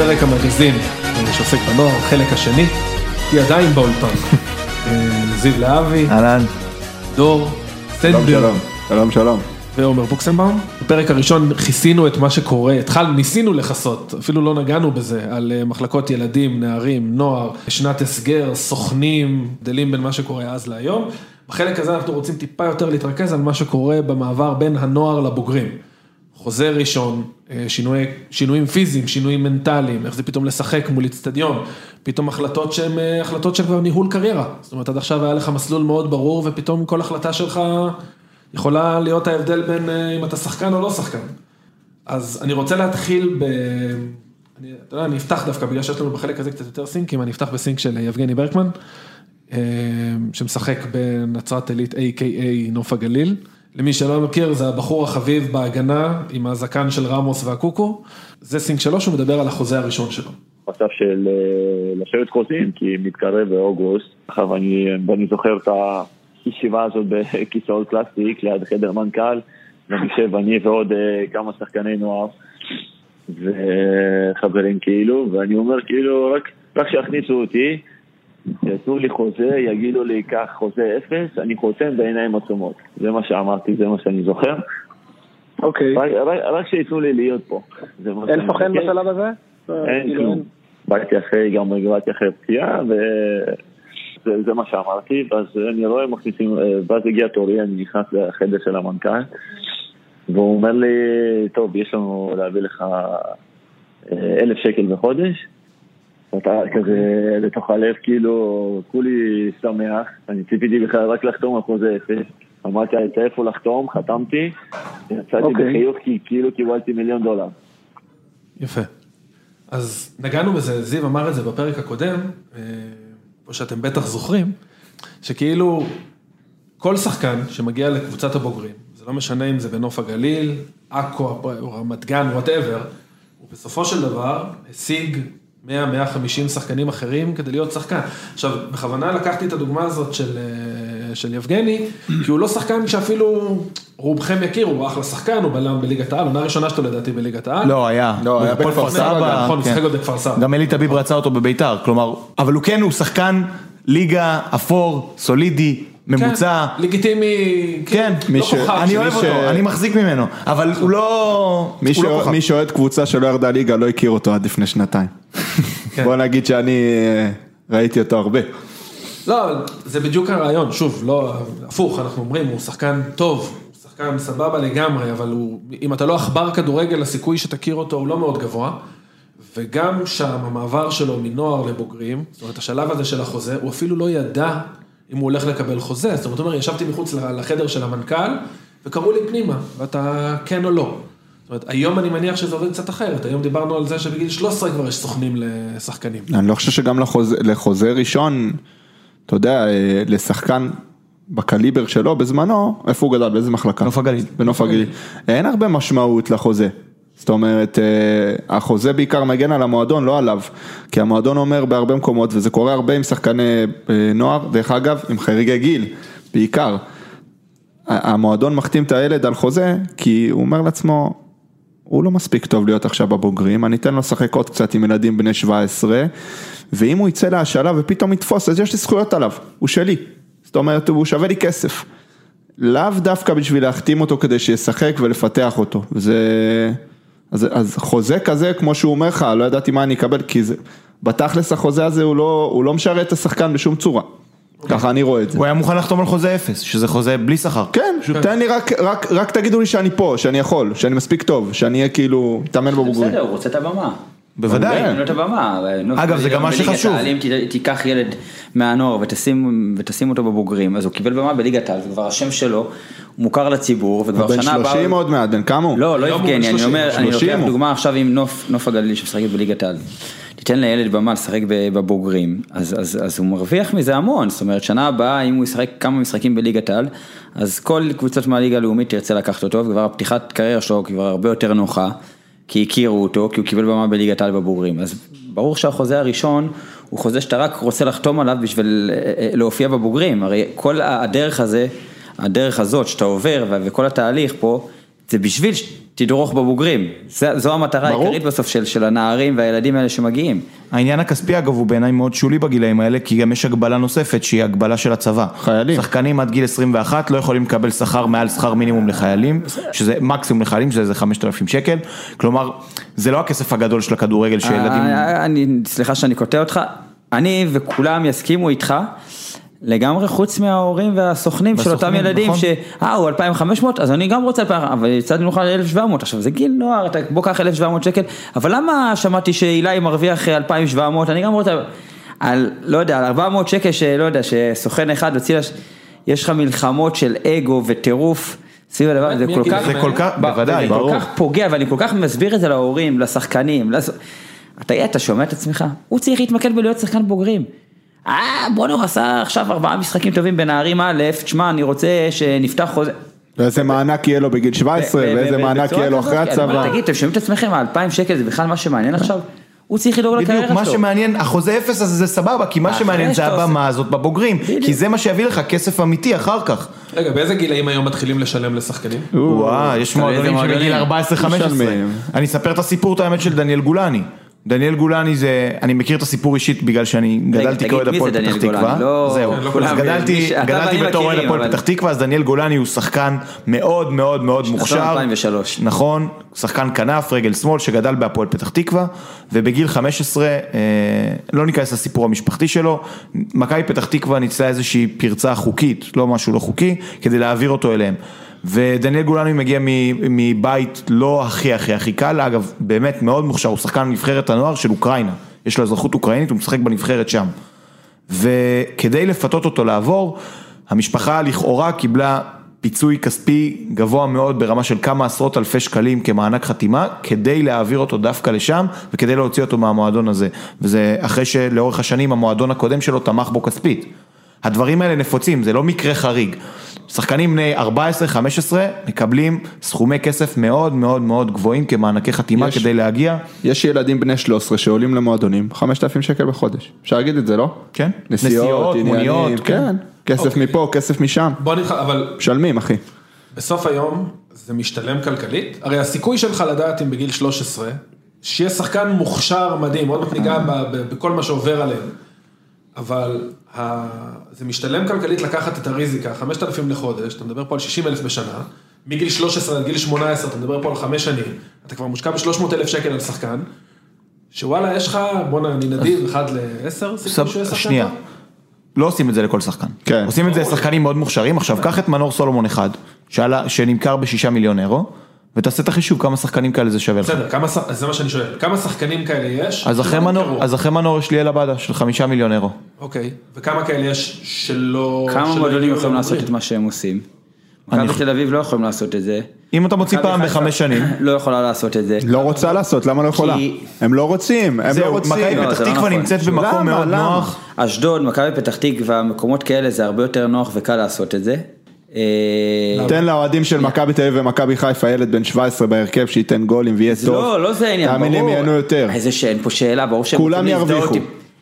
פרק המגזין שעוסק בנוער, חלק השני, היא עדיין באולפן. אה, זיו להבי, אהלן. דור, שלום, שלום שלום. ועומר בוקסנבאום. בפרק הראשון כיסינו את מה שקורה, התחלנו, ניסינו לכסות, אפילו לא נגענו בזה, על אה, מחלקות ילדים, נערים, נוער, שנת הסגר, סוכנים, הבדלים בין מה שקורה אז להיום. בחלק הזה אנחנו רוצים טיפה יותר להתרכז על מה שקורה במעבר בין הנוער לבוגרים. חוזה ראשון, אה, שינוי, שינויים פיזיים, שינויים מנטליים, איך זה פתאום לשחק מול איצטדיון, פתאום החלטות שהן אה, החלטות של כבר ניהול קריירה. זאת אומרת, עד עכשיו היה לך מסלול מאוד ברור, ופתאום כל החלטה שלך יכולה להיות ההבדל בין אה, אם אתה שחקן או לא שחקן. אז אני רוצה להתחיל ב... אני, אתה יודע, אני אפתח דווקא, בגלל שיש לנו בחלק הזה קצת יותר סינקים, אני אפתח בסינק של יבגני ברקמן, שמשחק בנצרת עילית, A.K.A נוף הגליל. למי שלא מכיר, זה הבחור החביב בהגנה עם הזקן של רמוס והקוקו. זה סינק שלו שהוא מדבר על החוזה הראשון שלו. מצב של אה, לשבת חוזים, כי מתקרב באוגוסט. עכשיו אני, ואני זוכר את הישיבה הזאת בכיסאות פלסטיק ליד חדר מנכ"ל, ואני יושב אני ועוד אה, כמה שחקני נוער וחברים כאילו, ואני אומר כאילו רק, רק שיכניסו אותי, יעשו לי חוזה, יגידו לי קח חוזה אפס, אני חותם בעיניים עצומות. זה מה שאמרתי, זה מה שאני זוכר. אוקיי. רק, רק, רק שייתנו לי להיות פה. אין סוכן. בשלב הזה? אין כאילו, כלום. באתי אחרי, גם באתי אחרי פציעה, וזה זה מה שאמרתי, ואז אני רואה מכניסים, אה, ואז הגיע תורי, אני נכנס לחדר של המנכ"ל, והוא אומר לי, טוב, יש לנו להביא לך אה, אלף שקל בחודש, ואתה כזה לתוך הלב, כאילו, כולי שמח, אני ציפיתי בכלל רק לחתום על חוזה אפס. אמרתי, הייתה איפה לחתום, חתמתי, יצאתי אוקיי. בחיוך כי כאילו קיבלתי מיליון דולר. יפה. אז נגענו בזה, זיו אמר את זה בפרק הקודם, אה, או שאתם בטח זוכרים, שכאילו כל שחקן שמגיע לקבוצת הבוגרים, זה לא משנה אם זה בנוף הגליל, עכו, או רמת גן, whatever, הוא בסופו של דבר השיג 100-150 שחקנים אחרים כדי להיות שחקן. עכשיו, בכוונה לקחתי את הדוגמה הזאת של, אה, של יבגני, כי הוא לא שחקן שאפילו רובכם יכירו, הוא אחלה שחקן, הוא בלם בליגת העל, עונה ראשונה שלו לדעתי בליגת העל. לא, היה. לא, היה בכפר כפר סבא, נכון, הוא כן. שיחק עוד בכפר סבא. גם אלי טביב רצה אותו בביתר, כלומר, אבל הוא כן, הוא שחקן ליגה אפור, סולידי, ממוצע. כן, לגיטימי, כן, לא מי ש- כוכב אני. אוהב ש- אותו, אני מחזיק ממנו, אבל הוא לא... מי לא שאוה- כוכב. מי שאוהד קבוצה שלא ירדה ליגה לא הכיר אותו עד לפני שנתיים. כן. בוא נגיד שאני אה, ראיתי אותו הרבה. לא, זה בדיוק הרעיון, שוב, לא, הפוך, אנחנו אומרים, הוא שחקן טוב, שחקן סבבה לגמרי, אבל הוא, אם אתה לא עכבר כדורגל, הסיכוי שתכיר אותו הוא לא מאוד גבוה. וגם שם, המעבר שלו מנוער לבוגרים, זאת אומרת, השלב הזה של החוזה, הוא אפילו לא ידע אם הוא הולך לקבל חוזה. זאת אומרת, אומר, ישבתי מחוץ לחדר של המנכ"ל, וקראו לי פנימה, ואתה כן או לא. זאת אומרת, היום אני מניח שזה עובד קצת אחרת, היום דיברנו על זה שבגיל 13 כבר יש סוכנים לשחקנים. אני לא חושב שגם לחוזה, לחוזה ראשון, אתה יודע, אה, לשחקן בקליבר שלו בזמנו, איפה הוא גדל, באיזה מחלקה? נוף הגליל. בנוף הגליל. אין הרבה משמעות לחוזה. זאת אומרת, אה, החוזה בעיקר מגן על המועדון, לא עליו. כי המועדון אומר בהרבה מקומות, וזה קורה הרבה עם שחקני אה, נוער, דרך אגב, עם חריגי גיל, בעיקר. המועדון מחתים את הילד על חוזה, כי הוא אומר לעצמו, הוא לא מספיק טוב להיות עכשיו בבוגרים, אני אתן לו לשחק עוד קצת עם ילדים בני 17, ואם הוא יצא להשאלה ופתאום יתפוס, אז יש לי זכויות עליו, הוא שלי. זאת אומרת, הוא שווה לי כסף. לאו דווקא בשביל להחתים אותו כדי שישחק ולפתח אותו. וזה... אז, אז חוזה כזה, כמו שהוא אומר לך, לא ידעתי מה אני אקבל, כי זה... בתכלס החוזה הזה הוא לא, הוא לא משרת את השחקן בשום צורה. ככה אני רואה את זה. הוא היה מוכן לחתום על חוזה אפס, שזה חוזה בלי שכר. כן, פשוט תן לי רק, רק, רק תגידו לי שאני פה, שאני יכול, שאני מספיק טוב, שאני אהיה כאילו, מתאמן בבוגרים. בסדר, הוא רוצה את הבמה. בוודאי. אגב, זה גם מה שחשוב. אם תיקח ילד מהנוער ותשים, אותו בבוגרים, אז הוא קיבל במה בליגת העל, זה כבר השם שלו, הוא מוכר לציבור, וכבר בן שנה הבאה... 30 עוד מעט, בן כמה הוא? לא, לא הוא יבגני, בן אני 30, אומר, אני 30 לוקח. דוגמה עכשיו עם נוף, נוף הגליל שמשחקת בליגת העל. תיתן לילד במה לשחק בבוגרים, אז, אז, אז הוא מרוויח מזה המון, זאת אומרת שנה הבאה אם הוא ישחק כמה משחקים בליגת העל, אז כל קבוצות מהליגה הלאומית תרצה לקחת אותו, וכבר הפתיחת קריירה שלו כבר הרבה יותר נוחה, כי הכירו אותו, כי הוא קיבל במה בליגת העל בבוגרים, אז ברור שהחוזה הראשון הוא חוזה שאתה רק רוצה לחתום עליו בשביל אה, אה, להופיע בבוגרים, הרי כל הדרך הזה, הדרך הזאת שאתה עובר וכל התהליך פה, זה בשביל תדרוך בבוגרים, זה- זו המטרה ברור. העיקרית בסוף של, של הנערים והילדים האלה שמגיעים. העניין הכספי אגב הוא בעיניי מאוד שולי בגילאים האלה, כי גם יש הגבלה נוספת שהיא הגבלה של הצבא. חיילים. שחקנים עד גיל 21 לא יכולים לקבל שכר מעל שכר מינימום לחיילים, שזה מקסימום לחיילים, שזה איזה 5,000 שקל. כלומר, זה לא הכסף הגדול של הכדורגל שילדים... אה, אני, סליחה שאני קוטע אותך, אני וכולם יסכימו איתך. לגמרי חוץ מההורים והסוכנים של אותם ילדים, נכון. שאה הוא 2,500 אז אני גם רוצה 2,500, אבל הצעתי לך 1,700, עכשיו זה גיל נוער, אתה בוא קח 1,700 שקל, אבל למה שמעתי שאילי מרוויח 2,700, אני גם רוצה, על, לא יודע, על 400 שקל שלא יודע, שסוכן אחד הוציא, יש לך מלחמות של אגו וטירוף. סביב הדבר, הזה, זה כל כך, זה כל כך, ב- בוודאי, זה ברור. כל כך פוגע ואני כל כך מסביר את זה להורים, לשחקנים, אתה שומע את עצמך? הוא צריך להתמקד בלהיות שחקן בוגרים. אה, בואנה, הוא עשה עכשיו ארבעה משחקים טובים בנערים א', תשמע, אני רוצה שנפתח חוזה. ואיזה מענק יהיה לו בגיל 17, ב- ב- ואיזה מענק יהיה לו אחרי אומר, הצבא. תגיד, אתם שומעים את עצמכם, ה-2,000 שקל זה בכלל מה שמעניין עכשיו? הוא צריך לדאוג בדיוק, לקריירה מה שלו. שמעניין, החוזה אפס הזה זה סבבה, כי מה שמעניין זה הבמה הזאת בבוגרים, בדיוק. כי זה מה שיביא לך כסף אמיתי אחר כך. רגע, באיזה גילאים היום מתחילים לשלם לשחקנים? וואו, יש מועדונים מועדונים. 14-15. משלמים. אני אספר את הסיפור, את האמת, של דניאל גולני. דניאל גולני זה, אני מכיר את הסיפור אישית בגלל שאני גדלתי כאוהד הפועל פתח תקווה. לא- זהו, גדלתי בתור אוהד הפועל פתח תקווה, אז דניאל גולני הוא שחקן מאוד מאוד מאוד מוכשר. 2003. נכון, שחקן כנף, רגל שמאל, שגדל בהפועל פתח תקווה, ובגיל 15, אה, לא ניכנס לסיפור המשפחתי שלו, מכבי פתח תקווה ניצלה איזושהי פרצה חוקית, לא משהו לא חוקי, כדי להעביר אותו אליהם. ודניאל גולני מגיע מבית לא הכי הכי הכי קל, אגב, באמת מאוד מוכשר, הוא שחקן נבחרת הנוער של אוקראינה, יש לו אזרחות אוקראינית, הוא משחק בנבחרת שם. וכדי לפתות אותו לעבור, המשפחה לכאורה קיבלה פיצוי כספי גבוה מאוד ברמה של כמה עשרות אלפי שקלים כמענק חתימה, כדי להעביר אותו דווקא לשם וכדי להוציא אותו מהמועדון הזה. וזה אחרי שלאורך השנים המועדון הקודם שלו תמך בו כספית. הדברים האלה נפוצים, זה לא מקרה חריג. שחקנים בני 14-15 מקבלים סכומי כסף מאוד מאוד מאוד גבוהים כמענקי חתימה יש. כדי להגיע. יש ילדים בני 13 שעולים למועדונים, 5,000 שקל בחודש. אפשר להגיד את זה, לא? כן. נסיעות, נסיעות, עניינים, מוניות, כן. כן. כסף אוקיי. מפה, כסף משם. בוא נתח... אבל משלמים, אחי. בסוף היום זה משתלם כלכלית? הרי הסיכוי שלך לדעת אם בגיל 13, שיהיה שחקן מוכשר מדהים, עוד מעט ניגע בכל מה שעובר עליהם, אבל ה... זה משתלם כלכלית לקחת את הריזיקה, 5,000 לחודש, אתה מדבר פה על 60 אלף בשנה, מגיל 13 עד גיל 18 אתה מדבר פה על 5 שנים, אתה כבר מושקע ב-300 אלף שקל על שחקן, שוואלה יש לך, בואנה אני נדיב, 1 ל-10, סיכוי שהוא יהיה שחקן שנייה? לא עושים את זה לכל שחקן. כן. עושים את זה לשחקנים מאוד מוכשרים, עכשיו קח את מנור סולומון אחד, שעלה- שנמכר בשישה מיליון אירו, ותעשה את החישוב כמה שחקנים כאלה זה שווה לך. בסדר, זה מה שאני שואל, כמה שחקנים כאלה יש? אז אחרי מנור, נמכרו? אז אחרי מנור יש לי אל עבדה של חמישה מיליון אירו. אוקיי, וכמה כאלה יש שלא... כמה מועדונים הגיעו יכולים לעשות? את מה שהם עושים? אני מכבי תל אביב לא יכולים לעשות את זה. אם אתה מוציא פעם בחמש שנים, לא יכולה לעשות את זה. לא רוצה לעשות, למה לא יכולה? הם לא רוצים, הם לא רוצים. מכבי לא, פתח לא תקווה נכון. נמצאת במקום? מאוד? נוח. אשדוד, מכבי פתח תקווה, מקומות כאלה זה הרבה יותר נוח וקל לעשות את זה. אה, תן לאוהדים של מכבי תל אביב ומכבי חיפה ילד בן 17 בהרכב שייתן גולים ויהיה זה טוב. לא, לא זה העניין, ברור. תאמין לי הם ייהנו יותר. איזה שאין פה שאלה, ברור שהם כולם ירוויחו.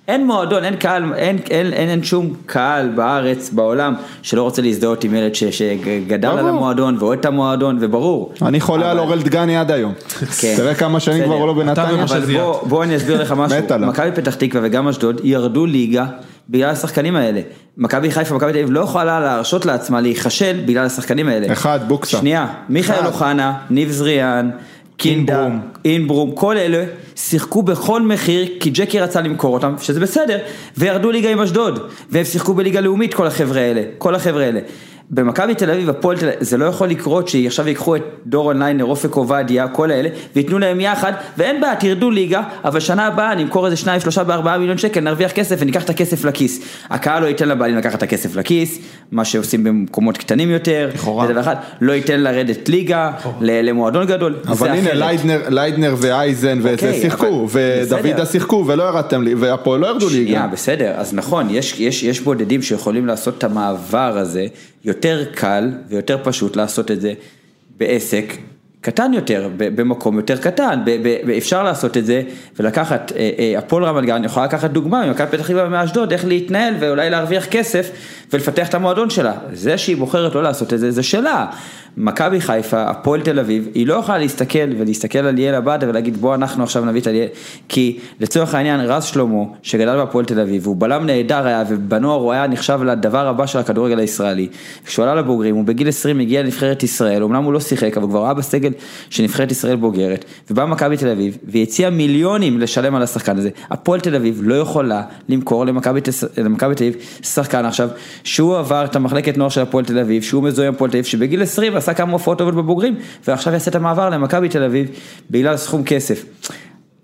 אין מועדון, אין קהל, אין, אין, אין, אין שום קהל בארץ, בעולם, שלא רוצה להזדהות עם ילד ש, שגדל על ברור. המועדון ואוהד את המועדון, וברור. אני חולה על אבל- אורל דגני עד היום. כן. תראה כמה שנים. כבר לא בנתניה. אבל. בוא, בוא אני אסביר לך משהו. מכבי פתח תקווה וגם אשדוד ירדו ליגה בגלל השחקנים האלה. מכבי חיפה ומכבי תל אביב לא יכולה להרשות לעצמה להיכשל בגלל השחקנים האלה. אחד, בוקסה. שנייה, מיכאל. אוחנה, ניב זריאן, קינדה, אינברום. אינברום, כל אלה שיחקו בכל מחיר כי ג'קי רצה למכור אותם, שזה בסדר, וירדו ליגה עם אשדוד, והם שיחקו בליגה לאומית כל החבר'ה האלה, כל החבר'ה האלה. במכבי תל אביב, הפועל תל אביב, זה לא יכול לקרות שעכשיו ייקחו את דורון ליינר, אופק עובדיה, כל האלה, וייתנו להם יחד, ואין בעיה, תרדו ליגה, אבל שנה הבאה נמכור איזה שניים, שלושה בארבעה מיליון שקל, נרוויח כסף וניקח את הכסף לכיס. הקהל לא ייתן לבעלים לקחת את הכסף לכיס, מה שעושים במקומות קטנים יותר, לכאורה. לא ייתן לרדת ליגה, למועדון גדול, אבל הנה. ליידנר, ליידנר ואייזן וזה אוקיי, שיחקו, ודוידה. שיחקו ולא ירדתם לי, והפועל לא ירדו ליגה. בסדר, אז נכון, יש, יש, יש בודדים שיכולים לעשות את המעבר הזה, יותר קל ויותר פשוט לעשות את זה בעסק קטן יותר, במקום יותר קטן, אפשר לעשות את זה ולקחת, אה, אה, הפועל רמת גן יכולה לקחת דוגמה ממכבי פתח תקווה ומאשדוד, איך להתנהל ואולי להרוויח כסף ולפתח את המועדון שלה. זה שהיא בוחרת לא לעשות את זה, זה שלה. מכבי חיפה, הפועל תל אביב, היא לא יכולה להסתכל ולהסתכל על ליאל עבדה ולהגיד בוא אנחנו עכשיו נביא את הליאל, כי לצורך העניין רז שלמה, שגדל בהפועל תל אביב, הוא בלם נהדר היה, ובנוער הוא היה נחשב לדבר הבא של הכדורגל הישראלי. כשהוא עלה לבוגרים, הוא בגיל 20 הגיע לנבחרת ישראל, אמנם הוא לא שיחק, אבל כבר היה בסגל של נבחרת ישראל בוגרת, ובא מכבי תל אביב, והציע מיליונים לשלם על השחקן הזה. הפועל תל אביב לא יכולה למכור למכבי תל אביב שחקן עכשיו, שהוא עבר את המחלקת נוער של הפועל תל אביב, שהוא מזוהה עם הפועל תל אביב, שבגיל 20 עשה כמה הופעות טובות בבוגרים, ועכשיו יעשה את המעבר למכבי תל אביב בגלל סכום כסף.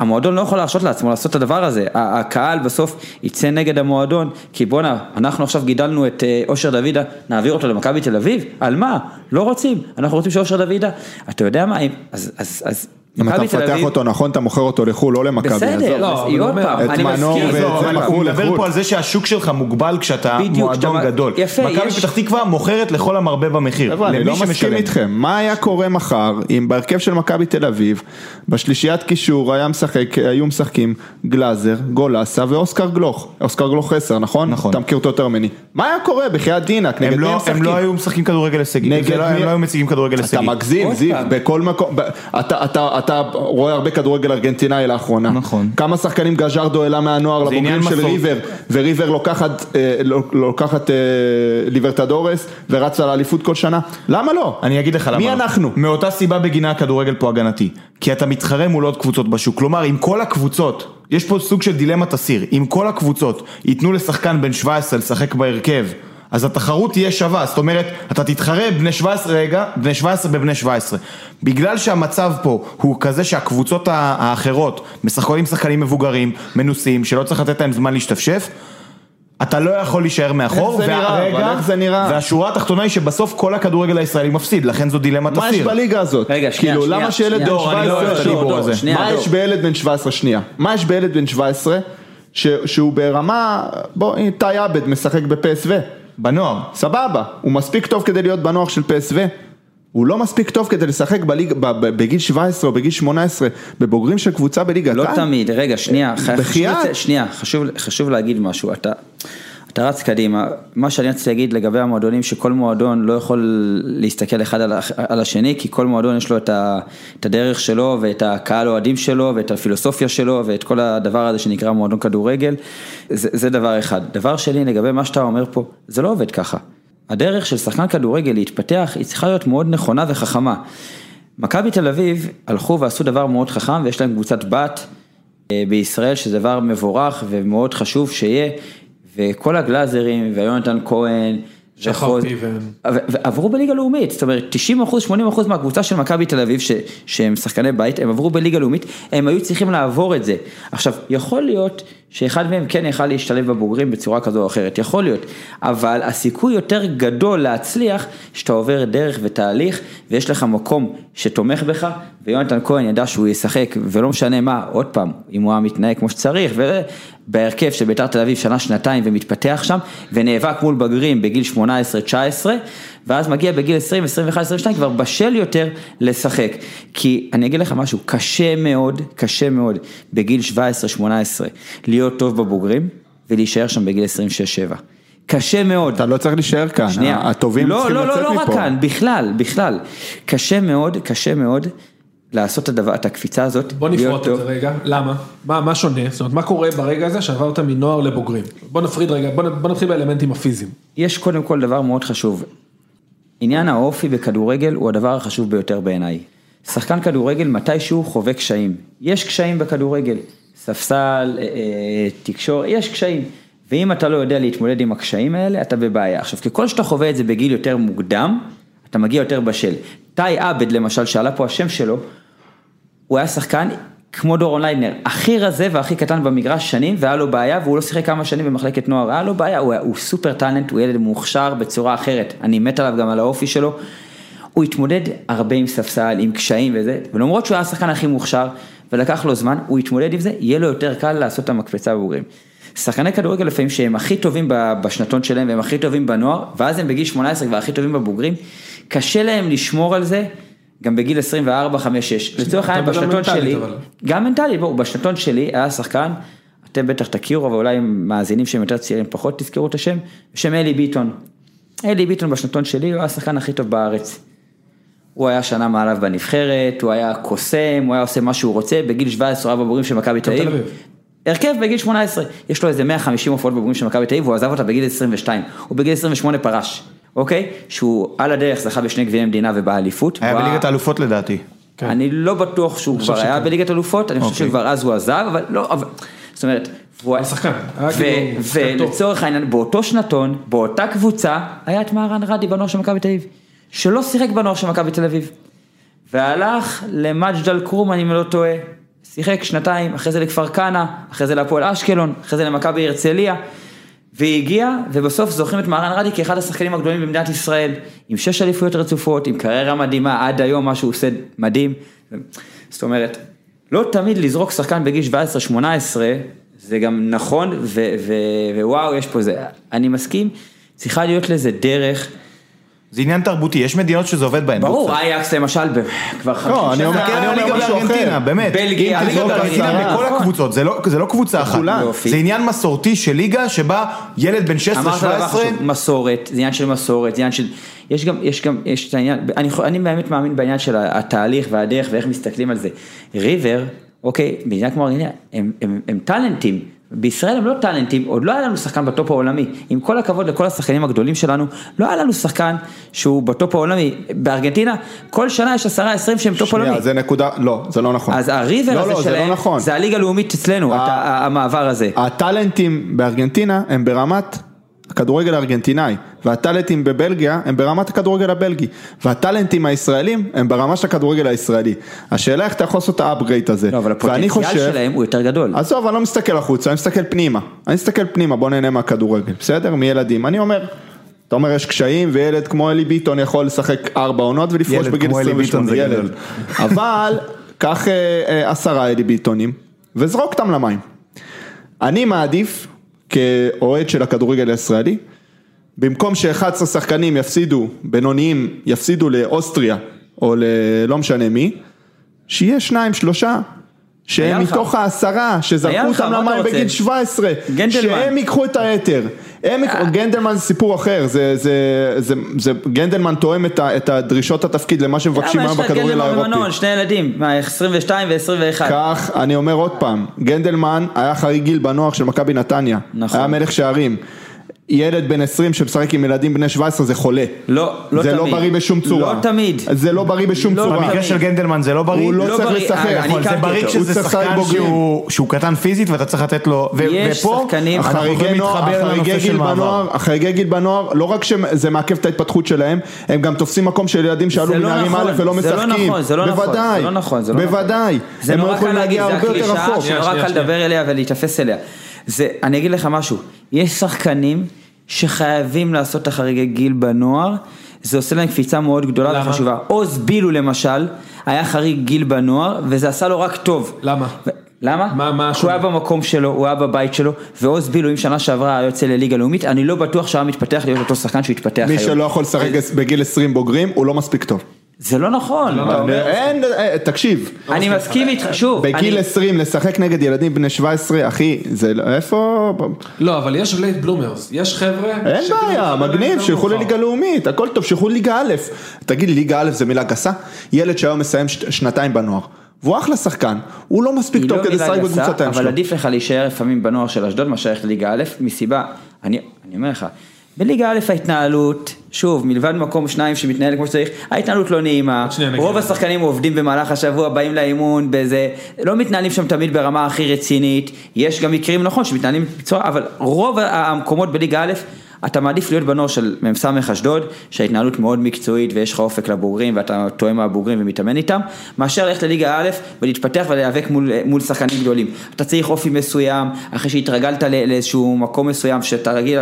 המועדון לא יכול להרשות לעצמו לעשות את הדבר הזה, הקהל בסוף יצא נגד המועדון, כי בואנה, אנחנו עכשיו גידלנו את אה, אושר דוידה, נעביר אותו למכבי תל אביב? על מה? לא רוצים, אנחנו רוצים שאושר דוידה, אתה יודע מה, אז, אז, אז אם אתה מכבי מפתח אותו נכון, אתה מוכר אותו לחו"ל, לא למכבי. בסדר. לא, היא עוד אומר, פעם, את אני מנור מסכים. ואת לא, מכרו הוא מדבר לחו"ל. פה על זה שהשוק שלך מוגבל כשאתה בדיוק, מועדון גדול. יפה, מכבי יש- פתח תקווה מוכרת לכל המרבה במחיר. חבר'ה, אני לא מסכים. איתכם, מה היה קורה מחר אם בהרכב של מכבי תל אביב, בשלישיית קישור היה משחק, היו משחקים גלאזר, גולסה ואוסקר גלוך, אוסקר גלוך 10, נכון? נכון. אתה מכיר אותו יותר ממני. מה היה קורה בחייאת דינק, נגד הם מי לא- הם הם משחקים? לא היו משחקים כדורגל הישגי. לא- הם לא היו מציגים כדורגל אתה. מגזים, זיו. בכל מקום, אתה- רואה הרבה כדורגל ארגנטינאי לאחרונה. נכון. כמה שחקנים גז'רדו העלה מהנוער לבוגרים של מסורת. ריבר, וריבר לוקחת אה, לא- לוקחת אה, ליברטדורס ורצה לאליפות כל שנה? למה לא? אני אגיד לך למה. מי לא. אנחנו? מאותה סיבה בגינה הכדורגל פה הגנתי. כי אתה מתחרה מול עוד קבוצות בשוק. כלומר, אם כל הקבוצות, יש פה סוג של דילמת אסיר, אם כל הקבוצות ייתנו לשחקן בן 17 לשחק בהרכב, אז התחרות תהיה שווה, זאת אומרת, אתה תתחרה בני 17 רגע, בני 17 בבני 17. בגלל שהמצב פה הוא כזה שהקבוצות האחרות משחקות עם שחקנים מבוגרים, מנוסים, שלא צריך לתת להם זמן להשתפשף, אתה לא יכול להישאר מאחור, איך זה נראה? אבל איך זה נראה? והשורה התחתונה היא שבסוף כל הכדורגל הישראלי מפסיד, לכן זו דילמת מה יש אסיר. בליגה הזאת? רגע, שנייה, כאילו, שנייה, למה שילד שנייה. בן דור, אני לא אוהב את 17... הדיבור דור, הזה. שנייה, מה דור. יש בילד בן 17, שנייה, מה יש בילד בן 17 ש- שהוא ברמה, בוא, תאי עבד משחק בפסו, בנוער. סבבה, הוא מספיק טוב כדי להיות בנוער של פסו, הוא לא מספיק טוב כדי לשחק בליג, ב- ב- בגיל 17 או בגיל 18 בבוגרים של קבוצה בליגת לא העל. תמיד, רגע, שנייה, חשוב, בחייאת. שנייה, חשוב, חשוב להגיד משהו, אתה, אתה רץ קדימה, מה שאני רציתי להגיד לגבי המועדונים, שכל מועדון לא יכול להסתכל אחד על, על השני, כי כל מועדון יש לו את, ה, את הדרך שלו, ואת הקהל אוהדים שלו, ואת הפילוסופיה שלו, ואת כל הדבר הזה שנקרא מועדון כדורגל, זה, זה דבר אחד. דבר שני, לגבי מה שאתה אומר פה, זה לא עובד ככה. הדרך של שחקן כדורגל להתפתח, היא צריכה להיות מאוד נכונה וחכמה. מכבי תל אביב הלכו ועשו דבר מאוד חכם, ויש להם קבוצת בת. אה, בישראל, שזה דבר מבורך ומאוד חשוב שיהיה, וכל הגלאזרים ויונתן כהן, שחר וחוז- פיבן. ו- ועברו בליגה לאומית, זאת אומרת 90 אחוז, 80 אחוז מהקבוצה של מכבי תל אביב, ש- שהם שחקני בית, הם עברו בליגה לאומית, הם היו צריכים לעבור את זה. עכשיו, יכול להיות שאחד מהם כן יכל להשתלב בבוגרים בצורה כזו או אחרת, יכול להיות, אבל הסיכוי יותר גדול להצליח, שאתה עובר דרך ותהליך, ויש לך מקום שתומך בך, ויונתן כהן ידע שהוא ישחק, ולא משנה מה, עוד פעם, אם הוא היה מתנהג כמו שצריך, ובהרכב של בית"ר תל אביב שנה, שנתיים ומתפתח שם, ונאבק מול בגרים בגיל 18-19, ואז מגיע בגיל 20, 21, 22, כבר בשל יותר לשחק. כי אני אגיד לך משהו, קשה מאוד, קשה מאוד, בגיל 17-18, להיות טוב בבוגרים, ולהישאר שם בגיל 26-7. קשה מאוד. אתה לא צריך להישאר כאן, שנייה. הטובים לא, צריכים לא, לצאת לא, מפה. לא רק כאן, בכלל, בכלל. קשה מאוד, קשה מאוד לעשות את הדבר, את הקפיצה הזאת. בוא נפרוט את. זה רגע, למה? מה, מה שונה? זאת אומרת, מה קורה ברגע הזה שעברת מנוער לבוגרים? בוא נפריד רגע, בוא, בוא נתחיל באלמנטים הפיזיים. יש קודם כל דבר מאוד חשוב. עניין האופי בכדורגל הוא הדבר החשוב ביותר בעיניי. שחקן כדורגל מתישהו חווה קשיים. יש קשיים בכדורגל. ספסל, אה, אה, תקשור, יש קשיים. ואם אתה לא יודע להתמודד עם הקשיים האלה, אתה בבעיה. עכשיו, ככל שאתה חווה את זה בגיל יותר מוקדם, אתה מגיע יותר בשל. טאי עבד למשל, שעלה פה השם שלו, הוא היה שחקן כמו דורון ליידנר, הכי רזה והכי קטן במגרש שנים, והיה לו בעיה, והוא לא שיחק כמה שנים במחלקת נוער, היה לו בעיה, הוא, הוא סופר talent, הוא ילד מוכשר בצורה אחרת, אני מת עליו גם על האופי שלו. הוא התמודד הרבה עם ספסל, עם קשיים וזה, ולמרות שהוא היה השחקן הכי מוכשר, ולקח לו זמן, הוא התמודד עם זה, יהיה לו יותר קל לעשות את המקפצה בבוגרים. שחקני כדורגל לפעמים שהם הכי טובים בשנתון שלהם והם הכי טובים בנוער, ואז הם בגיל 18 כבר הכי טובים בבוגרים, קשה להם לשמור על זה גם בגיל 24, 5, 6. לצורך העניין בשנתון שלי, אבל. גם מנטלי, בואו, בשנתון שלי היה שחקן, אתם בטח תכירו, אבל אולי מאזינים שהם יותר צעירים פחות תזכרו את השם, בשם אלי ביטון. אלי ביטון בשנתון שלי הוא היה השחקן הכי טוב בארץ. הוא היה שנה מעליו בנבחרת, הוא היה קוסם, הוא היה עושה מה שהוא רוצה, בגיל 17 הוא היה בבוגרים של מכבי תל אביב. הרכב בגיל 18, יש לו איזה 150 הופעות בבוגרים של מכבי תל אביב, והוא עזב אותה בגיל 22, הוא בגיל 28 פרש, אוקיי? שהוא על הדרך זכה בשני גביעי מדינה ובאליפות. היה בליגת האלופות לדעתי. כן. אני לא בטוח שהוא כבר היה בליגת אלופות, אני חושב אוקיי. שכבר אז הוא עזב, אבל לא, אבל, זאת אומרת, הוא היה שחקן, כאילו שחקן. ולצורך העניין, באותו שנתון, באותה קבוצה, היה את מהרן רדי בנוער של מכבי תל אביב, שלא שיחק בנוער של מכבי תל אביב, והלך למג'ד אל כרום, אני לא טועה, שיחק שנתיים, אחרי זה לכפר כנא, אחרי זה להפועל אשקלון, אחרי זה למכבי הרצליה, והגיע, ובסוף זוכרים את מהרן רדי כאחד השחקנים הגדולים במדינת ישראל, עם שש אליפויות רצופות, עם קריירה מדהימה, עד היום מה שהוא עושה מדהים. זאת אומרת, לא תמיד לזרוק שחקן בגיל 17-18, זה גם נכון, ווואו, יש פה זה, אני מסכים, צריכה להיות לזה דרך. זה עניין תרבותי, יש מדינות שזה עובד בהן. ברור, אייקס למשל, ב- כבר 50 לא, אני אומר- תסתכל אני אומר משהו בארגנטינה, אחר. באמת. בלגיה, תזרוק בארגנטינה, ארגנטינה בכל נכון. הקבוצות, זה לא- זה לא קבוצה אחת. בכולן. יופי. זה עניין מסורתי של ליגה שבה ילד בן אמרת דבר 16-17, חשוב, מסורת, זה עניין של מסורת, זה עניין של, יש גם, יש גם, יש את העניין, אני, באמת מאמין בעניין של התהליך והדרך ואיך מסתכלים על זה. ריבר, אוקיי, מדינה כמו ארגנטינה, הם, הם, הם talents, בישראל הם לא talents, עוד לא היה לנו שחקן בטופ העולמי, עם כל הכבוד לכל השחקנים הגדולים שלנו, לא היה לנו שחקן שהוא בטופ העולמי, בארגנטינה, כל שנה יש עשרה עשרים שהם טופ עולמי. שנייה, זה נקודה, לא, זה לא נכון. אז הריבר לא, הזה לא, זה שלהם, לא נכון. זה הליגה הלאומית אצלנו, ה- המעבר הזה. ה talents בארגנטינה הם ברמת הכדורגל הארגנטינאי, וה talents בבלגיה הם ברמת הכדורגל הבלגי, וה talents הישראלים הם ברמה של הכדורגל הישראלי. השאלה איך אתה יכול לעשות את ה upgrade הזה. לא, אבל ואני הפוטנציאל חושב- שלהם הוא יותר גדול. עזוב, אני לא מסתכל החוצה, אני מסתכל פנימה. אני מסתכל פנימה, בוא נהנה מהכדורגל, בסדר? מילדים. אני אומר, אתה אומר יש קשיים וילד כמו אלי ביטון יכול לשחק ארבע עונות ולפרוש ילד בגיל כמו אלי 28, ביטון זה ילד. גדול. אבל, קח אה, אה, עשרה אלי ביטונים וזרוק אותם למים. אני מעדיף, כאוהד של הכדורגל הישראלי, במקום ש-11 שחקנים יפסידו, בינוניים, יפסידו לאוסטריה, או ללא משנה מי, שיהיה שניים, שלושה, שהם. מתוך העשרה, שזרקו אותם למים? בגיל 17, גנדלמן. שהם ייקחו את היתר. גנדלמן זה סיפור אחר, זה, זה, זה, זה, גנדלמן תואם את, הדרישות התפקיד למה שמבקשים למה היום יש לך את בכדורגל גנדלמן האירופי. ומנון, שני ילדים, מה, 22 ו-21. כך, אני אומר עוד פעם, גנדלמן היה חריג גיל בנוער של מכבי נתניה, נכון. היה מלך שערים. ילד בן 20 שמשחק עם ילדים בני 17 זה חולה. לא, לא זה לא תמיד. בריא בשום צורה. לא תמיד. זה לא בריא בשום לא צורה. במקרה של גנדלמן זה לא בריא. הוא לא לא צריך בריא, לשחק. אה, אני נכון, זה בריא כשזה שחקן. שהוא שהוא קטן פיזית ואתה צריך לתת לו, ו- יש ופה שחקנים- אנחנו החריגי יכולים נוער, להתחבר החריגי לנושא של גיל מעבר. בנוער, החריגי גיל בנוער, לא רק שזה מעכב את ההתפתחות שלהם, הם גם תופסים מקום של ילדים שעלו זה לא מנערים נכון, א' ולא זה לא משחקים. נכון, זה לא נכון, בוודאי, זה לא נכון, זה לא נכון. בוודאי. זה הם נורא קל להגיד, זה רחוק. שנורא קל. לדבר אליה ולהיתפס אליה. זה, אני אגיד לך משהו, יש שחקנים שחייבים לעשות את החריגי גיל בנוער, זה עושה להם קפיצה מאוד גדולה למה? וחשובה. עוז בילו למשל, היה חריג גיל בנוער, וזה עשה לו רק טוב. למה? ו- למה? מה- מה כי הוא היה? במקום שלו, הוא היה בבית שלו, ועוז בילו, אם שנה שעברה היה יוצא לליגה לאומית, אני לא בטוח שהוא היה מתפתח להיות אותו שחקן שהוא התפתח מי היום. שלא יכול לשחק בגיל 20 בוגרים, הוא לא מספיק טוב. זה לא נכון. אתה אומר- אין, אה, תקשיב. אני מסכים איתך, שוב. בגיל אני- 20 לשחק נגד ילדים בני 17, אחי, זה לא- איפה... לא, אבל יש late bloomers, יש חבר'ה... אין בעיה, מגניב, שילכו. לליגה לאומית, הכל טוב, שילכו לליגה א'. תגיד לי, ליגה א' זה מילה גסה? ילד שהיום מסיים שנתיים בנוער, והוא אחלה שחקן, הוא לא מספיק טוב לא כדי לשחק בקבוצת האם אבל שלו. עדיף לך להישאר לפעמים בנוער של אשדוד מאשר ללכת לליגה א', מסיבה, אני, אני אומר לך, בליגה א' ההתנהלות, שוב, מלבד מקום שניים שמתנהל כמו שצריך, ההתנהלות לא נעימה. רוב השחקנים עובדים במהלך השבוע, באים לאימון, באיזה, לא מתנהלים שם תמיד ברמה הכי רצינית, יש גם מקרים נכון שמתנהלים בצורה, אבל רוב המקומות בליגה א', אתה מעדיף להיות בנוער של מ"ס אשדוד, שההתנהלות מאוד מקצועית ויש לך אופק לבוגרים ואתה תואם מהבוגרים ומתאמן איתם, מאשר ללכת לליגה א' ולהתפתח ולהיאבק מול, מול שחקנים גדולים. אתה צריך אופי מסוים, אחרי שהתרגלת לאיזשהו מקום מסוים שאתה רגיל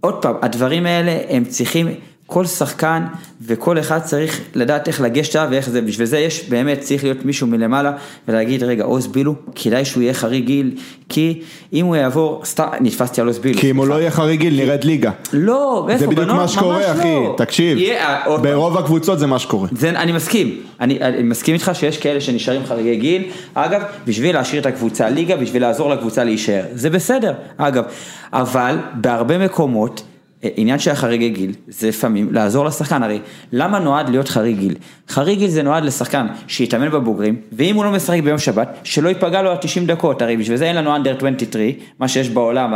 עוד פעם, הדברים האלה הם צריכים, כל שחקן וכל אחד צריך לדעת איך לגשת אליו ואיך זה, בשביל זה יש באמת, צריך להיות מישהו מלמעלה ולהגיד רגע עוז בילו, כדאי שהוא יהיה חריג גיל, כי אם הוא יעבור, סתם, נתפסתי על עוז בילו. כי אם הוא. לא יהיה חריג גיל, נרד ליגה. לא, איפה? זה בדיוק? מה שקורה, אחי, לא. תקשיב, אה. ברוב הקבוצות זה מה שקורה. אני מסכים, אני מסכים איתך שיש כאלה שנשארים חריגי גיל, אגב, בשביל להשאיר את הקבוצה ליגה, בשביל לעזור לקבוצה להישאר, זה בסדר, אגב, אבל בהרבה מקומות, עניין של החריגי גיל, זה לפעמים לעזור לשחקן, הרי למה נועד להיות חריג גיל? חריג גיל זה נועד לשחקן שיתאמן בבוגרים, ואם הוא לא משחק ביום שבת, שלא ייפגע לו ה-90 דקות, הרי בשביל זה אין לנו under 23, מה שיש בעולם,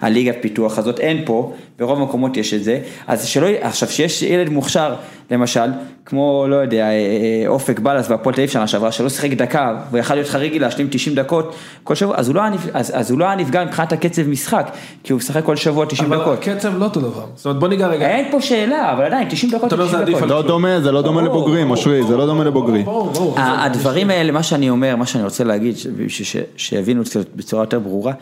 הליגת פיתוח הזאת, אין פה, ברוב המקומות יש את זה, אז שלא, עכשיו שיש ילד מוכשר, למשל, כמו, לא יודע, אה, אה, אופק בלס והפועל תל אביב שנה שעברה, שלא שיחק דקה, ויכל להיות חריג גיל להשלים 90 דקות כל שבוע, אז הוא לא היה אז, אז הוא לא היה נפגע מבחינת הקצב משחק, כי הוא משחק כל שבוע 90 אבל דקות. הקצב לא אותו דבר. זאת אומרת, בוא ניגע רגע. אין פה שאלה, אבל עדיין 90 דקות, אתה אומר, זה 90 עדיף דקות. לא דומה, זה לא דומה ברור, לבוגרים, אושרי, זה לא דומה לבוגרים. הדברים האלה, מה שאני אומר, מה שאני רוצה להגיד, שיבינו בצורה יותר ברורה,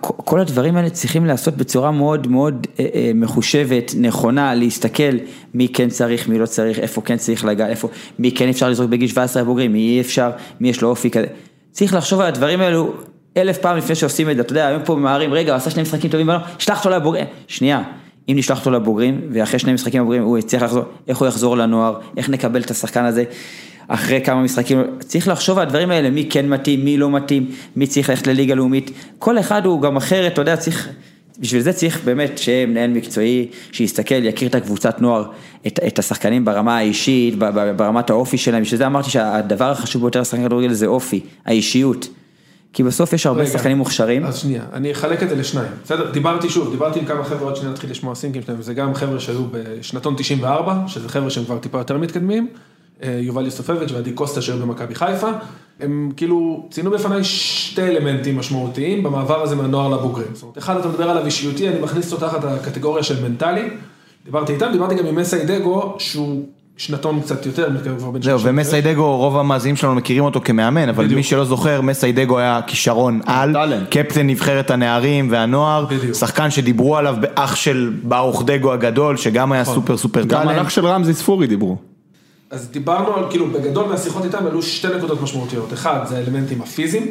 כל הדברים האלה צריכים להיעשות בצורה מאוד מאוד אה, אה, מחושבת, נכונה, להסתכל מי כן צריך, מי לא צריך, איפה כן צריך לגעת, איפה, מי כן אפשר לזרוק בגיל 17 לבוגרים, מי אי אפשר, מי יש לו אופי כזה. צריך לחשוב על הדברים האלו אלף פעם לפני שעושים את זה, אתה יודע, היום פה ממהרים, רגע, עשה שני משחקים טובים, בנו, שלח אותו לבוגרים, שנייה, אם נשלח אותו לבוגרים, ואחרי שני משחקים לבוגרים הוא יצליח לחזור, איך הוא יחזור לנוער, איך נקבל את השחקן הזה, אחרי כמה משחקים, צריך לחשוב על הדברים האלה, מי כן מתאים, מי לא מתאים, מי צריך ללכת לליגה לאומית, כל אחד הוא גם אחרת, אתה יודע, צריך, בשביל זה צריך באמת שיהיה מנהל מקצועי, שיסתכל, יכיר את הקבוצת נוער, את, את השחקנים ברמה האישית, ברמת האופי שלהם, בשביל זה אמרתי שהדבר החשוב ביותר לשחקן כדורגל זה אופי, האישיות. כי בסוף יש הרבה רגע, שחקנים מוכשרים, אז שנייה, אני אחלק את זה לשניים. בסדר, דיברתי שוב, דיברתי עם כמה חבר'ה, עוד שנייה נתחיל לשמוע סינקים שלהם, וזה גם חבר'ה שהיו בשנתון 94, שזה חבר'ה שהם כבר טיפה יותר מתקדמים, יובל יוסופביץ' ועדי קוסטה שהיו במכבי חיפה, הם כאילו ציינו בפניי שתי אלמנטים משמעותיים במעבר הזה מהנוער לבוגרים. זאת אומרת, אחד, אתה מדבר עליו אישיותי, אני מכניס אותו תחת הקטגוריה של מנטלי, דיברתי איתם, דיברתי גם עם מסיידגו, שהוא שנתון קצת יותר, כבר בן זהו, 36. ומסיידגו, רוב המאזינים שלנו מכירים אותו כמאמן, אבל בדיוק. מי שלא זוכר, מסיידגו היה כישרון על, talent. קפטן נבחרת הנערים והנוער, בדיוק. שחקן שדיברו עליו באח של ברוך דגו הגדול, שגם היה סופר סופר גם על talent. אח של רמזי ספורי דיברו. אז דיברנו על, כאילו, בגדול מהשיחות איתם עלו שתי נקודות משמעותיות. אחד, זה האלמנטים הפיזיים,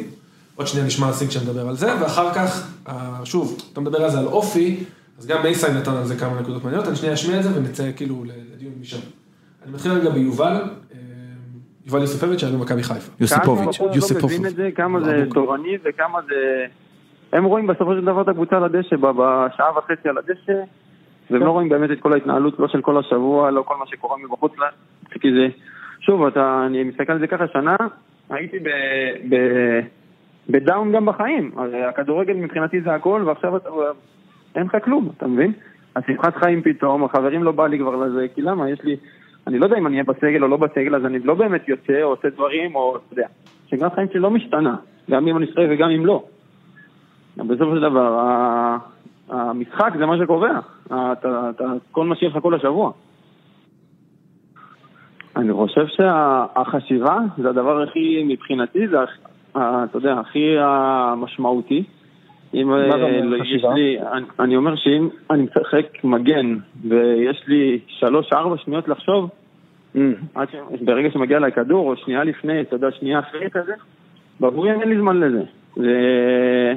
עוד שנייה נשמע סינק שמדבר על זה, ואחר כך, שוב, אתה מדבר על זה על אופי, אז גם מייסי נתן על זה כמה נקודות מעניינות, אני שנייה אשמיע את זה ונצא כאילו לדיון משם. אני מתחיל רגע ביובל, אה, יובל יוספביץ' שהיה במכבי חיפה. יוסיפוביץ'. לא יוסיפוביץ'. מבין את זה, כמה זה תורני וכמה זה... הם רואים בסופו של דבר את הקבוצה על הדשא, בשעה וחצי על הדשא, והם לא רואים באמת את כל ההתנהלות, לא של כל השבוע, לא כל מה שקורה מבחוץ, כי זה... שוב, אתה, אני מסתכל על זה ככה, שנה, הייתי ב... ב... בדאון גם בחיים, הרי הכדורגל מבחינתי זה הכל, ועכשיו אתה... אין לך כלום, אתה מבין? השמחת חיים פתאום, החברים לא בא לי כבר לזה, כי למה, יש לי... אני לא יודע אם אני אהיה בסגל או לא בסגל, אז אני לא באמת יוצא או עושה דברים, או אתה יודע. שגרת חיים שלי לא משתנה, גם אם אני משחק וגם אם לא. בסופו של דבר, המשחק זה מה שקובע, אתה- אתה- כל מה שיש לך כל השבוע. אני חושב שהחשיבה זה הדבר הכי, מבחינתי, זה, הכ- אתה יודע, הכי המשמעותי. אם מה זה אומר, אה, חשיבה? לי, אני, אני אומר שאם אני משחק מגן ויש לי שלוש-ארבע שניות לחשוב, עד ש... ברגע שמגיע אליי כדור, או שנייה לפני, אתה יודע, שנייה אחרי כזה, בבורים אין לי זמן לזה. זה...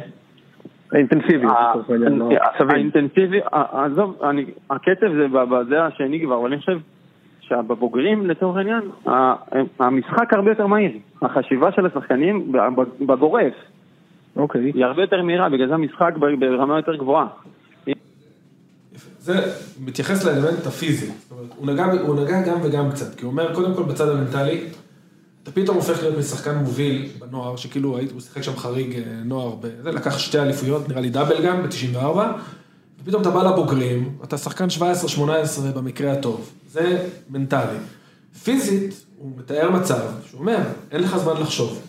אינטנסיביות, ה- לצורך העניין, לא עצבים. האינטנסיבי, ה- עזוב, הקצב זה בזה השני כבר, אבל אני חושב שבבוגרים, לצורך העניין, ה- המשחק הרבה יותר מהיר. החשיבה של השחקנים ב- ב- בגורף אוקיי. היא הרבה יותר מהירה, בגלל זה המשחק ב- ברמה יותר גבוהה. זה מתייחס לאלמנט הפיזי, זאת אומרת, הוא נגע, הוא נגע גם וגם קצת, כי הוא אומר, קודם כל בצד המנטלי, אתה פתאום הופך להיות משחקן מוביל בנוער, שכאילו הוא שיחק שם חריג אה, נוער, זה לקח שתי אליפויות, נראה לי דאבל גם ב-94, ופתאום אתה בא לבוגרים, אתה שחקן 17-18 במקרה הטוב, זה מנטלי. פיזית, הוא מתאר מצב, שהוא אומר, אין לך זמן לחשוב,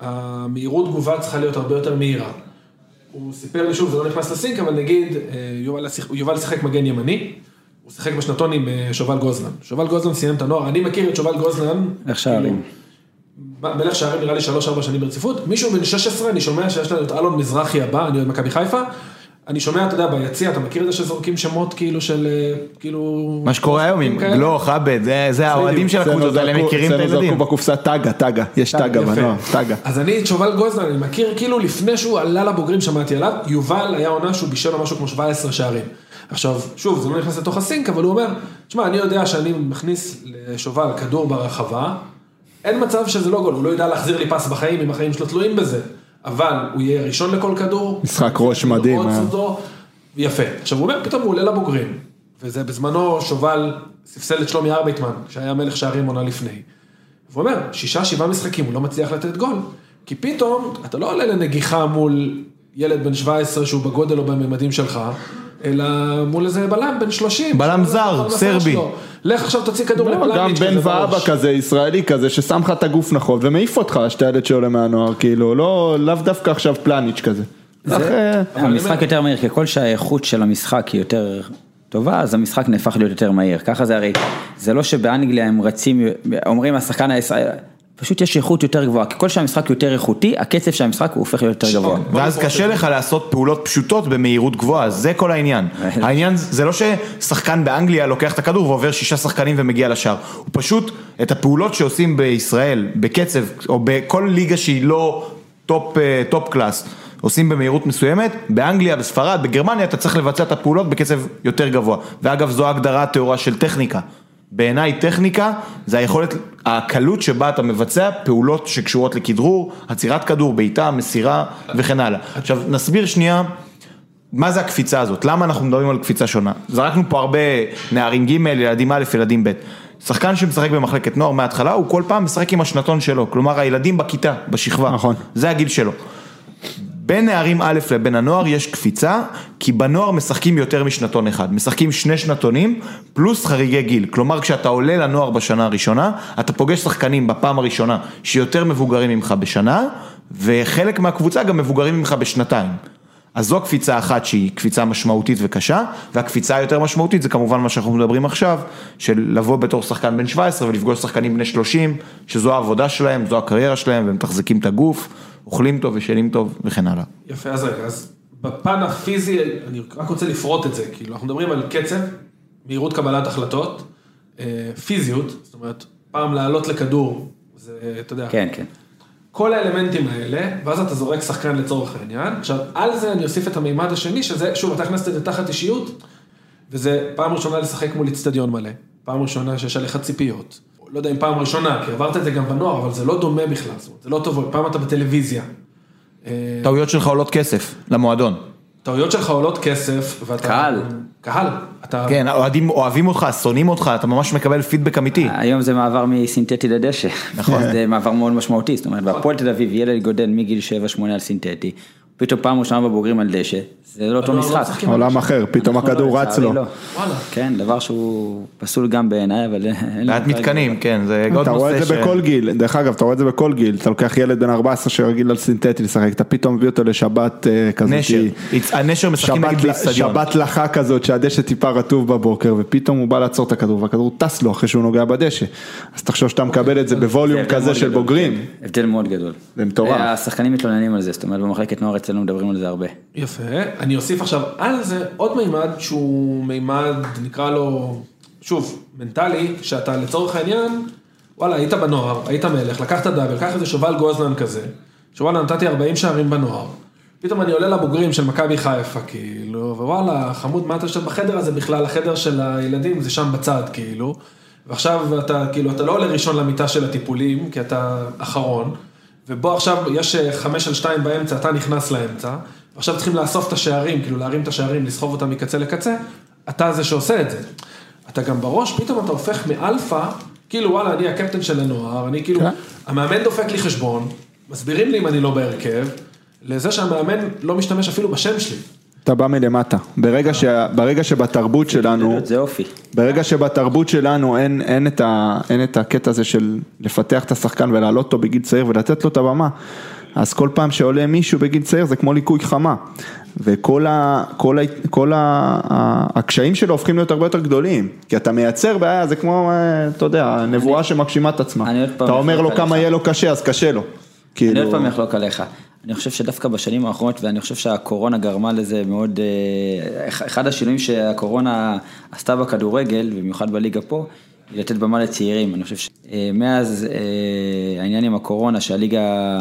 המהירות תגובה צריכה להיות הרבה יותר מהירה. הוא סיפר לי שוב, זה לא נכנס לסינק, אבל נגיד, אה, יובל, שיח- יובל שיחק מגן ימני, הוא שיחק בשנתון עם אה, שובל גוזלן. שובל גוזלן סיים את הנוער, אני מכיר את שובל גוזלן. איך שערים. כאילו, מלך שערים נראה לי 3-4 שנים ברציפות, מישהו בן 16, אני שומע שיש לנו את אלון מזרחי הבא, אני אוהד מכבי חיפה, אני שומע, אתה יודע, ביציע, אתה מכיר את זה שזורקים שמות כאילו של, אה, כאילו... מה שקורה היום עם? גלוך, עבד, זה- זה האוהדים של הקבוצות האלה מכירים את אצלנו הילדים. זרקו בקופסה טאגה, טאגה, יש טאגה. בנוער, טאגה. אז אני את שובל גוזלן, אני מכיר כאילו לפני שהוא עלה לבוגרים שמעתי עליו, יובל היה עונה שהוא בישל לו משהו כמו 17 שערים. עכשיו, שוב, זה לא נכנס לתוך הסינק, אבל הוא אומר, תשמע, אני יודע שאני מכניס לשובל כדור ברחבה, אין מצב שזה לא גול, הוא לא יודע להחזיר לי פס בחיים, אם החיים שלו תלויים בזה, אבל הוא יהיה ראשון לכל כדור. משחק ראש מדהים, אה. אותו, יפה. עכשיו הוא אומר, פתאום הוא עולה לבוגרים, וזה בזמנו שובל ספסל את שלומי ארביטמן, שהיה מלך שערים עונה לפני. והוא אומר, שישה, שבעה משחקים, הוא לא מצליח לתת גול. כי פתאום, אתה לא עולה לנגיחה מול ילד בן 17 שהוא בגודל או בממדים שלך, אלא מול איזה בלם בן 30. בלם שהוא זר, סרבי. שלו. לך עכשיו תוציא כדור לא, גם לפלניץ' בן כזה ואבא. כזה, ישראלי כזה, ששם לך את הגוף נכון ומעיף אותך, שאתה ילד שעולה מהנוער, כאילו, לא, לאו דווקא עכשיו פלניץ' כזה. המשחק יותר מהיר, ככל שהאיכות של המשחק היא יותר טובה, אז המשחק נהפך להיות יותר מהיר. ככה זה הרי, זה לא שבאנגליה הם רצים, אומרים השחקן הישראלי, פשוט יש איכות יותר גבוהה. ככל שהמשחק יותר איכותי, הקצב של המשחק הוא הופך להיות יותר גבוה. ואז קשה. לך לעשות פעולות פשוטות במהירות גבוהה, זה כל העניין. העניין זה לא ששחקן באנגליה לוקח את הכדור ועובר שישה שחקנים ומגיע לשער. הוא פשוט, את הפעולות שעושים בישראל, בקצב, או בכל ליגה שהיא לא top, אה, top class, עושים במהירות מסוימת, באנגליה, בספרד, בגרמניה, אתה צריך לבצע את הפעולות בקצב יותר גבוה. ואגב, זו ההגדרה הטהורה של טכניקה. בעיניי טכניקה זה היכולת, הקלות שבה אתה מבצע פעולות שקשורות לכדרור, עצירת כדור, בעיטה, מסירה וכן הלאה. עכשיו נסביר שנייה מה זה הקפיצה הזאת, למה אנחנו מדברים על קפיצה שונה. זרקנו פה הרבה נערים ג', ילדים א', ילדים ב'. שחקן שמשחק במחלקת נוער מההתחלה, הוא כל פעם משחק עם השנתון שלו, כלומר הילדים בכיתה, בשכבה. נכון. זה הגיל שלו. בין נערים א' לבין הנוער יש קפיצה, כי בנוער משחקים יותר משנתון אחד, משחקים שני שנתונים פלוס חריגי גיל, כלומר כשאתה עולה לנוער בשנה הראשונה, אתה פוגש שחקנים בפעם הראשונה שיותר מבוגרים ממך בשנה, וחלק מהקבוצה גם מבוגרים ממך בשנתיים. אז זו קפיצה אחת שהיא קפיצה משמעותית וקשה, והקפיצה היותר משמעותית זה כמובן מה שאנחנו מדברים עכשיו, של לבוא בתור שחקן בן 17 ולפגוש שחקנים בני 30, שזו העבודה שלהם, זו הקריירה שלהם, והם מתחזקים את הגוף, אוכלים טוב ישנים טוב וכן הלאה. יפה, אז רגע, אז בפן הפיזי, אני רק רוצה לפרוט את זה, כאילו, אנחנו מדברים על קצב, מהירות קבלת החלטות, אה, פיזיות, זאת אומרת, פעם לעלות לכדור, זה, אתה יודע, כן, כן. כל האלמנטים האלה, ואז אתה זורק שחקן לצורך העניין, עכשיו, על זה אני אוסיף את המימד השני, שזה, שוב, אתה הכנסת את זה תחת אישיות, וזה פעם ראשונה לשחק מול איצטדיון מלא, פעם ראשונה שיש עליך ציפיות, לא יודע אם פעם ראשונה, כי עברת את זה גם בנוער, אבל זה לא דומה בכלל, זאת אומרת, זה לא טוב, פעם אתה בטלוויזיה. אה, טעויות שלך עולות כסף למועדון. טעויות שלך עולות כסף, ואתה... קהל. קהל. אתה... כן, אוהדים אוהבים אותך, שונאים אותך, אתה ממש מקבל פידבק אמיתי. היום זה מעבר מסינתטי לדשא. נכון. זה מעבר מאוד משמעותי, זאת אומרת, בהפועל תל אביב ילד גודל מגיל 7-8 על סינתטי, פתאום פעם ראשונה בבוגרים על דשא, זה לא אותו בנוער לא משחק. משחקים עולם אחר, פתאום לא, הכדור רץ לו. לא. כן, דבר שהוא פסול גם בעיניי, אבל. בעיית. מתקנים, כן, זה עוד אתה רואה את נושא זה בכל גיל, דרך אגב, אתה רואה את זה בכל גיל, אתה לוקח ילד בן 14 שרגיל על סינתטי לשחק, אתה פתאום מביא אותו לשבת אה, כזאת, נשר, הנשר משחקים שבת, נגיד באיצטדיון. שבת לחה כזאת שהדשא טיפה רטוב בבוקר ופתאום הוא בא לעצור את הכדור והכדור טס לו אחרי שהוא נוגע בדשא. אז תחשוב שאתה מקבל את זה זה בווליום כזה של בוגרים. כן, הבדל מאוד גדול. זה מטורף. אה, השחקנים מתלוננים על זה, זאת אומרת במחלקת נוער אצלנו מדברים על זה הרבה. יפה. אני אוסיף עכשיו על זה עוד מימד שהוא מימד, נקרא לו, שוב, מנטלי, שאתה לצורך העניין, וואלה, היית בנוער, היית מלך, לקחת דאבל, קח איזה שובל גוזלן כזה, שוואלה, נתתי 40 שערים בנוער. פתאום אני עולה לבוגרים של מכבי חיפה, כאילו, ווואלה, חמוד, מה אתה יושב בחדר הזה בכלל, החדר של הילדים זה שם בצד, כאילו. ועכשיו אתה, כאילו, אתה לא עולה ראשון למיטה של הטיפולים, כי אתה אחרון, ובוא עכשיו, יש אה, חמש על שתיים באמצע, אתה נכנס לאמצע, ועכשיו צריכים לאסוף את השערים, כאילו להרים את השערים, לסחוב אותם מקצה לקצה, אתה זה שעושה את זה. אתה גם בראש, פתאום אתה הופך מאלפא, כאילו וואלה, אני הקפטן של הנוער, אני כאילו, כן. המאמן דופק לי חשבון, מסבירים לי אם אני לא בהרכב, לזה שהמאמן לא משתמש אפילו בשם שלי. אתה בא מלמטה, ברגע, ש... ברגע שבתרבות שלנו, זה אופי. ברגע שבתרבות שלנו אין, אין, את ה, אין את הקטע הזה של לפתח את השחקן ולהעלות אותו בגיל צעיר ולתת לו את הבמה, אז כל פעם שעולה מישהו בגיל צעיר זה כמו ליקוי חמה. וכל ה, כל ה, כל ה, הקשיים שלו הופכים להיות הרבה יותר גדולים, כי אתה מייצר בעיה, זה כמו, אה, אתה יודע, נבואה שמגשימה את עצמה. אני אתה אומר לו כמה עליך. יהיה לו קשה, אז קשה לו. אני כאילו, עוד פעם אחלוק עליך. אני חושב שדווקא בשנים האחרונות, ואני חושב שהקורונה גרמה לזה מאוד, אה, אחד השינויים שהקורונה עשתה בכדורגל, במיוחד בליגה פה, היא לתת במה לצעירים. אני חושב שמאז העניין עם הקורונה, שהליגה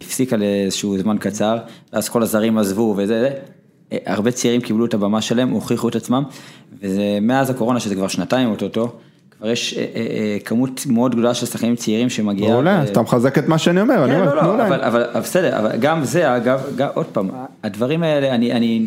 הפסיקה לאיזשהו זמן קצר, ואז כל הזרים עזבו וזה, אה, הרבה צעירים קיבלו את הבמה שלהם, הוכיחו את עצמם, ומאז הקורונה, שזה כבר שנתיים אוטוטו, יש אה, אה, אה, כמות מאוד גדולה של שחקנים צעירים שמגיעה. מעולה, אז אתה מחזק את מה שאני אומר, אני כן, אומר, לא, תנו לא, להם. אבל, בסדר, אבל גם זה, אגב, עוד פעם, הדברים האלה, אני, אני,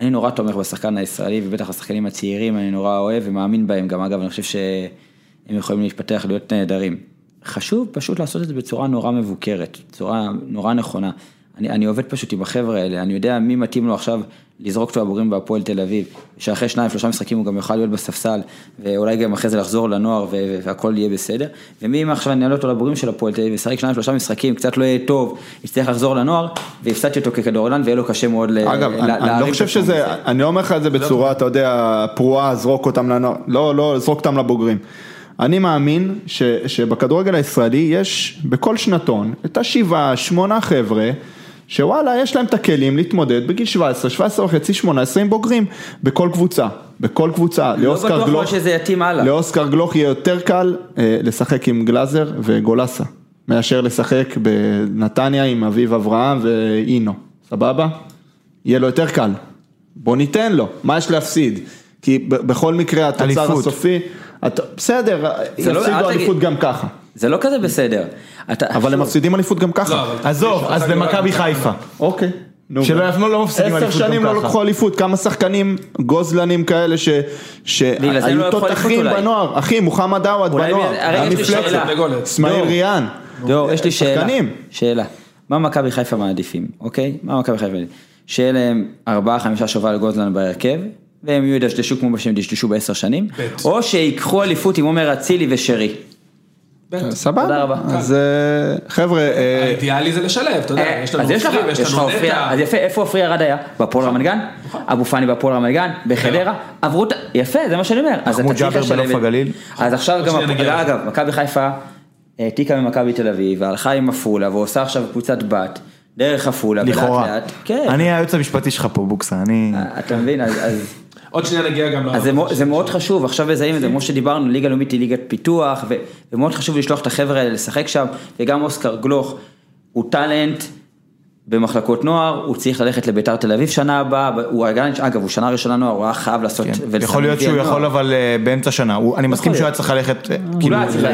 אני נורא תומך בשחקן הישראלי, ובטח השחקנים הצעירים, אני נורא אוהב ומאמין בהם גם, אגב, אני חושב שהם יכולים להתפתח, להיות נהדרים. חשוב פשוט לעשות את זה בצורה נורא מבוקרת, בצורה נורא נכונה. אני, אני עובד פשוט עם החבר'ה האלה, אני יודע מי מתאים לו עכשיו לזרוק אותו הבוגרים בהפועל תל אביב, שאחרי שניים שלושה משחקים הוא גם יוכל להיות בספסל, ואולי גם אחרי זה לחזור לנוער והכל יהיה בסדר, ומי אם עכשיו אני אעלה אותו לבוגרים של הפועל תל אביב, ישחק שניים שלושה משחקים, קצת לא יהיה טוב, יצטרך לחזור לנוער, והפסדתי אותו ככדורגלן ויהיה לו קשה מאוד ל- אגב, אני, לא להרים חושב את שזה. אני לא אומר לך את זה בצורה, אתה יודע, פרועה, זרוק אותם לנוער, לא, לא, זרוק אותם לבוגרים. אני מאמין ש, שבכדורגל הישראלי יש בכל שנתון את השבעה, שמונה חבר'ה, שוואלה, יש להם את הכלים להתמודד בגיל 17, 17 וחצי, 18 עם בוגרים, בכל קבוצה, בכל קבוצה. לא לאוסקר בטוח גלוך, שזה יתאים הלאה. לאוסקר גלוך יהיה יותר קל אה, לשחק עם גלאזר וגולסה, מאשר לשחק בנתניה עם אביב אברהם ואינו, סבבה? יהיה לו יותר קל. בוא ניתן לו, מה יש להפסיד? כי בכל מקרה התוצר אליפות. הסופי, אתה, בסדר, לא- יפסידו תגיד- אליפות גם ככה, זה לא כזה בסדר. אתה- אבל הם מפסידים אליפות גם ככה. לא, עזוב, אז במכבי חיפה. אוקיי. שלא. יפנו, לא מפסידים עשר אליפות גם שנים לא ככה. לקחו אליפות, כמה שחקנים גוזלנים כאלה ש- לא שהיו אליפות תותחים. בנוער, אחי, מוחמד עווד בנוער, בגלל- הרי יש לי המפלצת. אסמאעיל דור. ריאן, דור, יש לי שאלה, שחקנים. שאלה, מה מכבי חיפה מעדיפים, אוקיי? מה מכבי חיפה מעדיפים? שיהיה להם ארבעה חמישה שובל גוזלן בהרכב, והם יהיו ידשדשו כמו שהם דשדשו בעשר שנים. או שיקחו אליפות עם עומר אצילי ושרי. סבבה, תודה רבה. אז אה, חבר'ה, אה, האידיאלי זה לשלב, אתה יודע, אה, יש לנו אז יש לך, עופרי יש ויש לנו נטע. אז יפה, איפה עופרי ארד היה? בהפועל רמת גן? אבו פאני בהפועל רמת גן? בחדרה? עברו, את יפה, זה מה שאני אומר. אז מחמוד אתה צריך ג'אבר לשלב בנוף הגליל. אז עכשיו גם. אגב, מכבי חיפה העתיקה ממכבי תל אביב, והלכה עם עפולה, ועושה עכשיו קבוצת בת, דרך עפולה, לכאורה. כן, אני היועץ המשפטי שלך פה, בוקסה, אני... אתה מבין, אז... עוד שנייה נגיע גם אז זה, מאוד חשוב, עכשיו מזהים את זה, כמו שדיברנו, ליגה לאומית היא ליגת פיתוח, ו- ומאוד חשוב לשלוח את החבר'ה האלה לשחק שם, וגם אוסקר גלוך הוא טאלנט במחלקות נוער, הוא צריך ללכת לביתר תל אביב שנה הבאה, הוא אגב, הוא שנה ראשונה נוער, הוא היה חייב לעשות, ולסיים יכול להיות שהוא. יכול אבל אה, באמצע שנה, הוא- אני מסכים להיות. שהוא היה צריך ללכת, אה, כאילו, לא צריך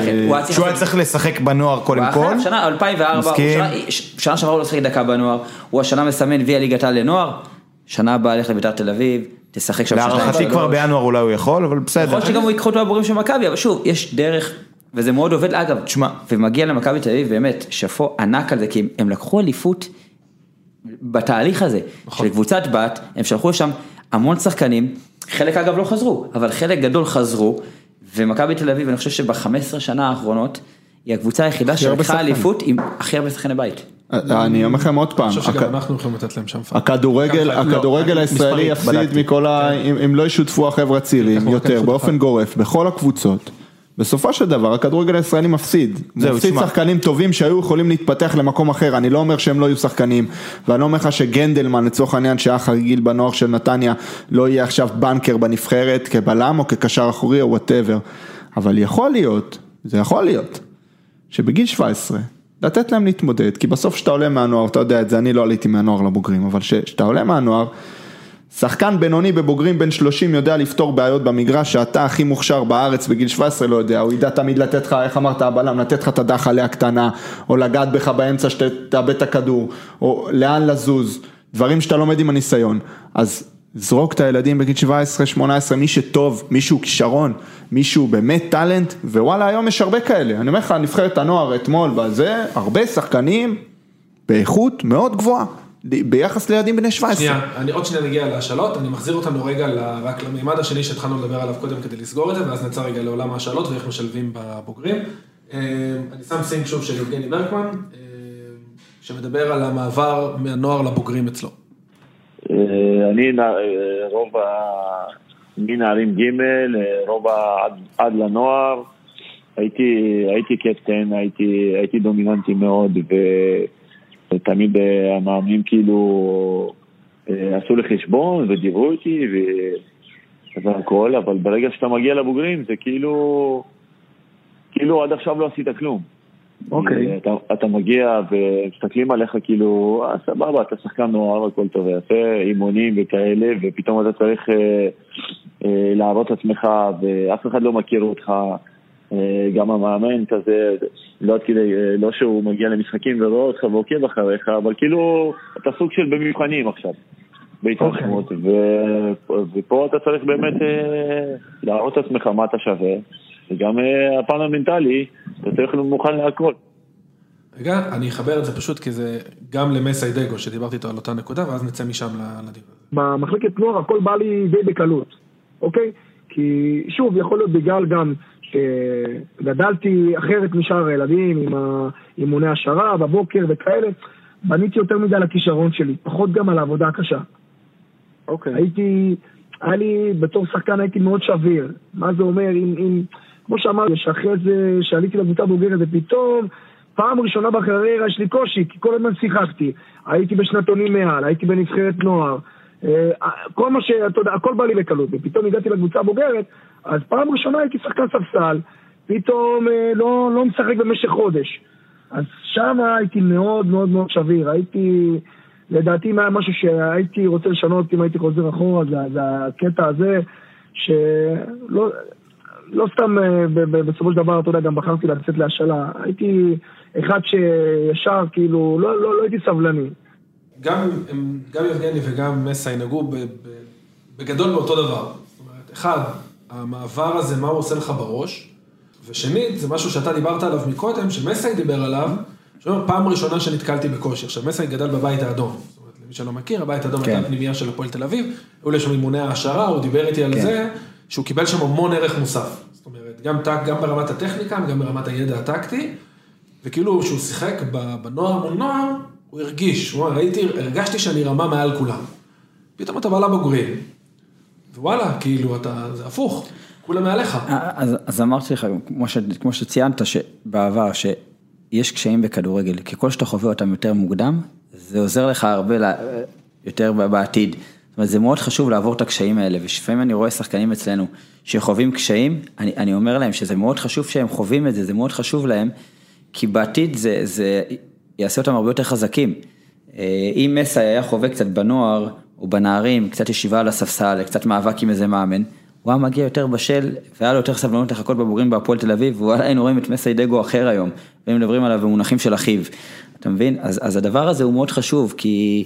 שהוא היה צריך לשחק בנוער הוא קודם היה כל, חייב, שנה 2004, הוא מסכים. שנה- שעברה הוא לא שיחק דקה בנוער, הוא השנה מסמן ויה ליגת העל לנוער, שנה הבאה ילך לביתר תל אביב, תשחק שם להערכתי. כבר בינואר אולי הוא יכול, אבל בסדר. יכול שגם הוא ייקחו אותו לבוגרים של מכבי, אבל שוב, יש דרך, וזה מאוד עובד, אגב, תשמע. ומגיע למכבי תל אביב, באמת, שאפו ענק על זה, כי הם, לקחו אליפות בתהליך הזה, נכון. של קבוצת בת, הם שלחו לשם המון שחקנים, חלק אגב לא חזרו, אבל חלק גדול חזרו, ומכבי תל אביב, אני חושב שב-15 שנה האחרונות, היא הקבוצה היחידה שלקחה. אליפות עם הכי הרבה שחקני בית. אה, אני אומר לכם עוד פעם, אני חושב שגם אנחנו יכולים לתת להם שם פאק. הכדורגל, לא, הישראלי יפסיד. מכל ה... אם אם לא ישותפו החבר'ה הצעירים ככה הוא יותר, באופן. גורף, בכל הקבוצות. בסופו של דבר הכדורגל הישראלי מפסיד, מפסיד. שחקנים טובים שהיו יכולים להתפתח למקום אחר, אני לא אומר שהם לא יהיו שחקנים, ואני לא אומר לך שגנדלמן לצורך העניין שהיה חגיל בנוער של נתניה, לא יהיה עכשיו בנקר בנבחרת כבלם או כקשר אחורי או whatever, אבל יכול להיות, זה יכול להיות, שבגיל 17, לתת להם להתמודד, כי בסוף כשאתה עולה מהנוער, אתה יודע את זה, אני לא עליתי מהנוער לבוגרים, אבל כשאתה עולה מהנוער, שחקן בינוני בבוגרים בן 30 יודע לפתור בעיות במגרש שאתה הכי מוכשר בארץ בגיל 17 לא יודע, הוא ידע תמיד לתת לך, איך אמרת הבלם, לתת לך את הדחיפה הקטנה, או לגעת בך באמצע שתאבד את הכדור, או לאן לזוז, דברים שאתה לומד עם הניסיון, אז זרוק את הילדים בגיל 17, 18, מי שטוב, מישהו כישרון, מישהו באמת טאלנט, ווואלה היום יש הרבה כאלה, אני אומר לך, נבחרת הנוער אתמול, בזה, הרבה שחקנים באיכות מאוד גבוהה, ביחס לילדים בני 17. שנייה, אני עוד שנייה נגיע להשאלות, אני מחזיר אותנו רגע ל- רק למימד השני שהתחלנו לדבר עליו קודם כדי לסגור את זה, ואז נצא רגע לעולם ההשאלות ואיך משלבים בבוגרים. אה, אני שם סינק שוב של יבגני ברקמן, אה, שמדבר על המעבר מהנוער לבוגרים אצלו. אה, אני, אה, רוב ה... מנערים ג', אה, רוב. עד, עד לנוער, הייתי, הייתי קפטן, הייתי, הייתי דומיננטי מאוד. ותמיד המאמנים כאילו עשו לי חשבון ודיברו איתי ו... והכל, אבל ברגע שאתה מגיע לבוגרים זה כאילו, כאילו עד עכשיו לא עשית כלום. אוקיי. אתה, אתה מגיע ומסתכלים עליך כאילו, אה, סבבה, אתה שחקן נוער, הכל טוב ויפה, אימונים וכאלה, ופתאום אתה צריך אה, אה, להראות את עצמך, ואף אחד לא מכיר אותך. אה, גם המאמן כזה, לא עד כדי, אה, לא שהוא מגיע למשחקים ורואה אותך ועוקב אחריך, אבל כאילו, אתה סוג של במבחנים עכשיו. בהתעצמות, ו- ופה אתה צריך באמת אה, להראות את עצמך מה אתה שווה, וגם אה, הפן המנטלי, אתה צריך להיות מוכן להכל. רגע, אני אחבר את זה פשוט כי זה גם למסיידגו שדיברתי איתו על אותה נקודה, ואז נצא משם ל- לדיון. במחלקת נוער הכל בא לי די בקלות, אוקיי? כי שוב, יכול להיות בגלל גם שגדלתי אחרת משאר הילדים, עם האימוני השערה בבוקר וכאלה, בניתי יותר מדי על הכישרון שלי, פחות גם על העבודה הקשה. אוקיי. הייתי, היה לי, בתור שחקן הייתי מאוד שביר. מה זה אומר, אם, אם כמו שאמרתי, שאחרי זה, שעליתי לקבוצה בוגרת ופתאום, פעם ראשונה בקריירה יש לי קושי, כי כל הזמן שיחקתי. הייתי בשנתונים מעל, הייתי בנבחרת נוער. אה, כל מה ש... אתה יודע, הכל בא לי בקלות, ופתאום הגעתי לקבוצה הבוגרת, אז פעם ראשונה הייתי שחקן ספסל, פתאום אה, לא, לא משחק במשך חודש. אז שם הייתי מאוד מאוד מאוד שביר, הייתי, לדעתי אם היה משהו שהייתי רוצה לשנות אם הייתי חוזר אחורה, זה, זה הקטע הזה, שלא לא סתם אה, ב- ב- בסופו של דבר, אתה יודע, גם בחרתי לצאת להשאלה, הייתי אחד שישר, כאילו, לא, לא, לא הייתי סבלני. גם, גם יבגני וגם מסי נגעו ב- ב- בגדול באותו דבר. זאת אומרת, אחד, המעבר הזה, מה הוא עושה לך בראש, ושנית, זה משהו שאתה דיברת עליו מקודם, שמסי דיבר עליו, שאומר, פעם ראשונה שנתקלתי בקושי. עכשיו, מסי גדל בבית האדום. זאת אומרת, למי שלא מכיר, הבית האדום כן. הייתה פנימייה של הפועל תל אביב, היו לו שם אימוני העשרה, הוא דיבר איתי על כן. זה, שהוא קיבל שם המון ערך מוסף. זאת אומרת, גם, גם ברמת הטכניקה, גם ברמת הידע הטקטי, וכאילו כשהוא שיחק בנוער מול נוער, הוא הרגיש, הוא אמר, ראיתי, הרגשתי שאני רמה מעל כולם. פתאום אתה בא לבוגרים, ווואלה, כאילו, אתה, זה הפוך, כולם מעליך. אז, אז אמרתי לך, כמו, ש, כמו שציינת שבעבר, שיש קשיים בכדורגל, ככל שאתה חווה אותם יותר מוקדם, זה עוזר לך הרבה לה, יותר בעתיד. אומרת, זה מאוד חשוב לעבור את הקשיים האלה, ושלפעמים אני רואה שחקנים אצלנו שחווים קשיים, אני, אני אומר להם שזה מאוד חשוב שהם חווים את זה, זה מאוד חשוב להם, כי בעתיד זה, זה יעשה אותם הרבה יותר חזקים. אה, אם מסי היה חווה קצת בנוער או בנערים, קצת ישיבה על הספסל, קצת מאבק עם איזה מאמן, הוא היה מגיע יותר בשל, והיה לו יותר סבלנות לחכות בבוגרים בהפועל תל אביב, וואלה היינו רואים את מסי דגו אחר היום, והיינו מדברים עליו במונחים של אחיו, אתה מבין? אז, אז הדבר הזה הוא מאוד חשוב, כי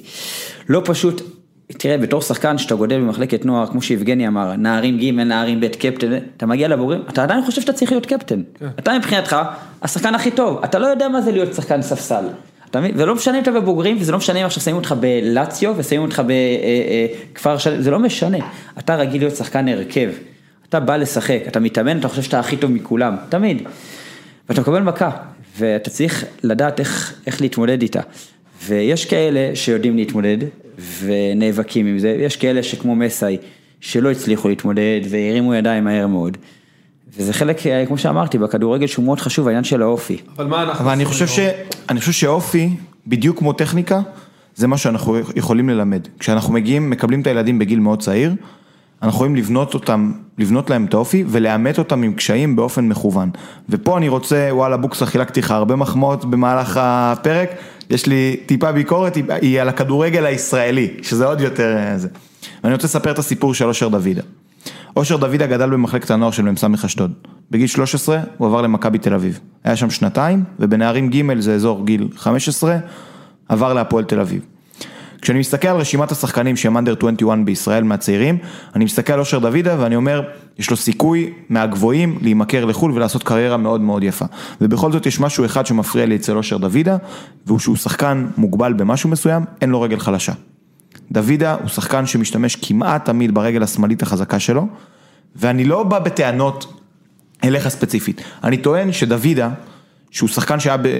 לא פשוט, תראה, בתור שחקן שאתה גודל במחלקת נוער, כמו שיבגני אמר, נערים ג', נערים ב', קפטן, אתה מגיע לבוגרים, אתה עדיין חושב שאתה צריך להיות קפטן. אתה מבחינתך, השחקן הכי טוב, אתה לא יודע מה זה להיות שחקן ספסל. אתה מבין? ולא משנה אם אתה בבוגרים, וזה לא משנה אם עכשיו שמים אותך בלציו ושמים אותך בכפר שלם, זה לא משנה. אתה רגיל להיות שחקן הרכב. אתה בא לשחק, אתה מתאמן, אתה חושב שאתה הכי טוב מכולם, תמיד. ואתה מקבל מכה, ואתה צריך לדעת איך, איך להתמודד איתה. ויש כאלה שיודעים להתמודד, ונאבקים עם זה, יש כאלה שכמו מסי, שלא הצליחו להתמודד, והרימו ידיים מהר מאוד. וזה חלק, כמו שאמרתי, בכדורגל שהוא מאוד חשוב, העניין של האופי. אבל מה אנחנו... אבל אני חושב, ש... אני חושב שאופי, בדיוק כמו טכניקה, זה מה שאנחנו יכולים ללמד. כשאנחנו מגיעים, מקבלים את הילדים בגיל מאוד צעיר, אנחנו יכולים לבנות אותם, לבנות להם את האופי ולאמת אותם עם קשיים באופן מכוון. ופה אני רוצה, וואלה בוקסה, חילקתי לך הרבה מחמאות במהלך הפרק, יש לי טיפה ביקורת, היא- על הכדורגל הישראלי, שזה עוד יותר אה, זה. ואני רוצה לספר את הסיפור של אושר דוידה. אושר דוידה גדל במחלקת הנוער של מ"ס אשדוד. בגיל 13 הוא עבר למכבי תל אביב. היה שם שנתיים, ובנערים ג' זה אזור גיל 15, עבר להפועל תל אביב. כשאני מסתכל על רשימת השחקנים שהם under 21 בישראל מהצעירים, אני מסתכל על אושר דוידה ואני אומר, יש לו סיכוי מהגבוהים להימכר לחו"ל ולעשות קריירה מאוד מאוד יפה. ובכל זאת יש משהו אחד שמפריע לי אצל אושר דוידה, והוא שהוא שחקן מוגבל במשהו מסוים, אין לו רגל חלשה. דוידה הוא שחקן שמשתמש כמעט תמיד ברגל השמאלית החזקה שלו, ואני לא בא בטענות אליך ספציפית. אני טוען שדוידה, שהוא שחקן שהיה ב...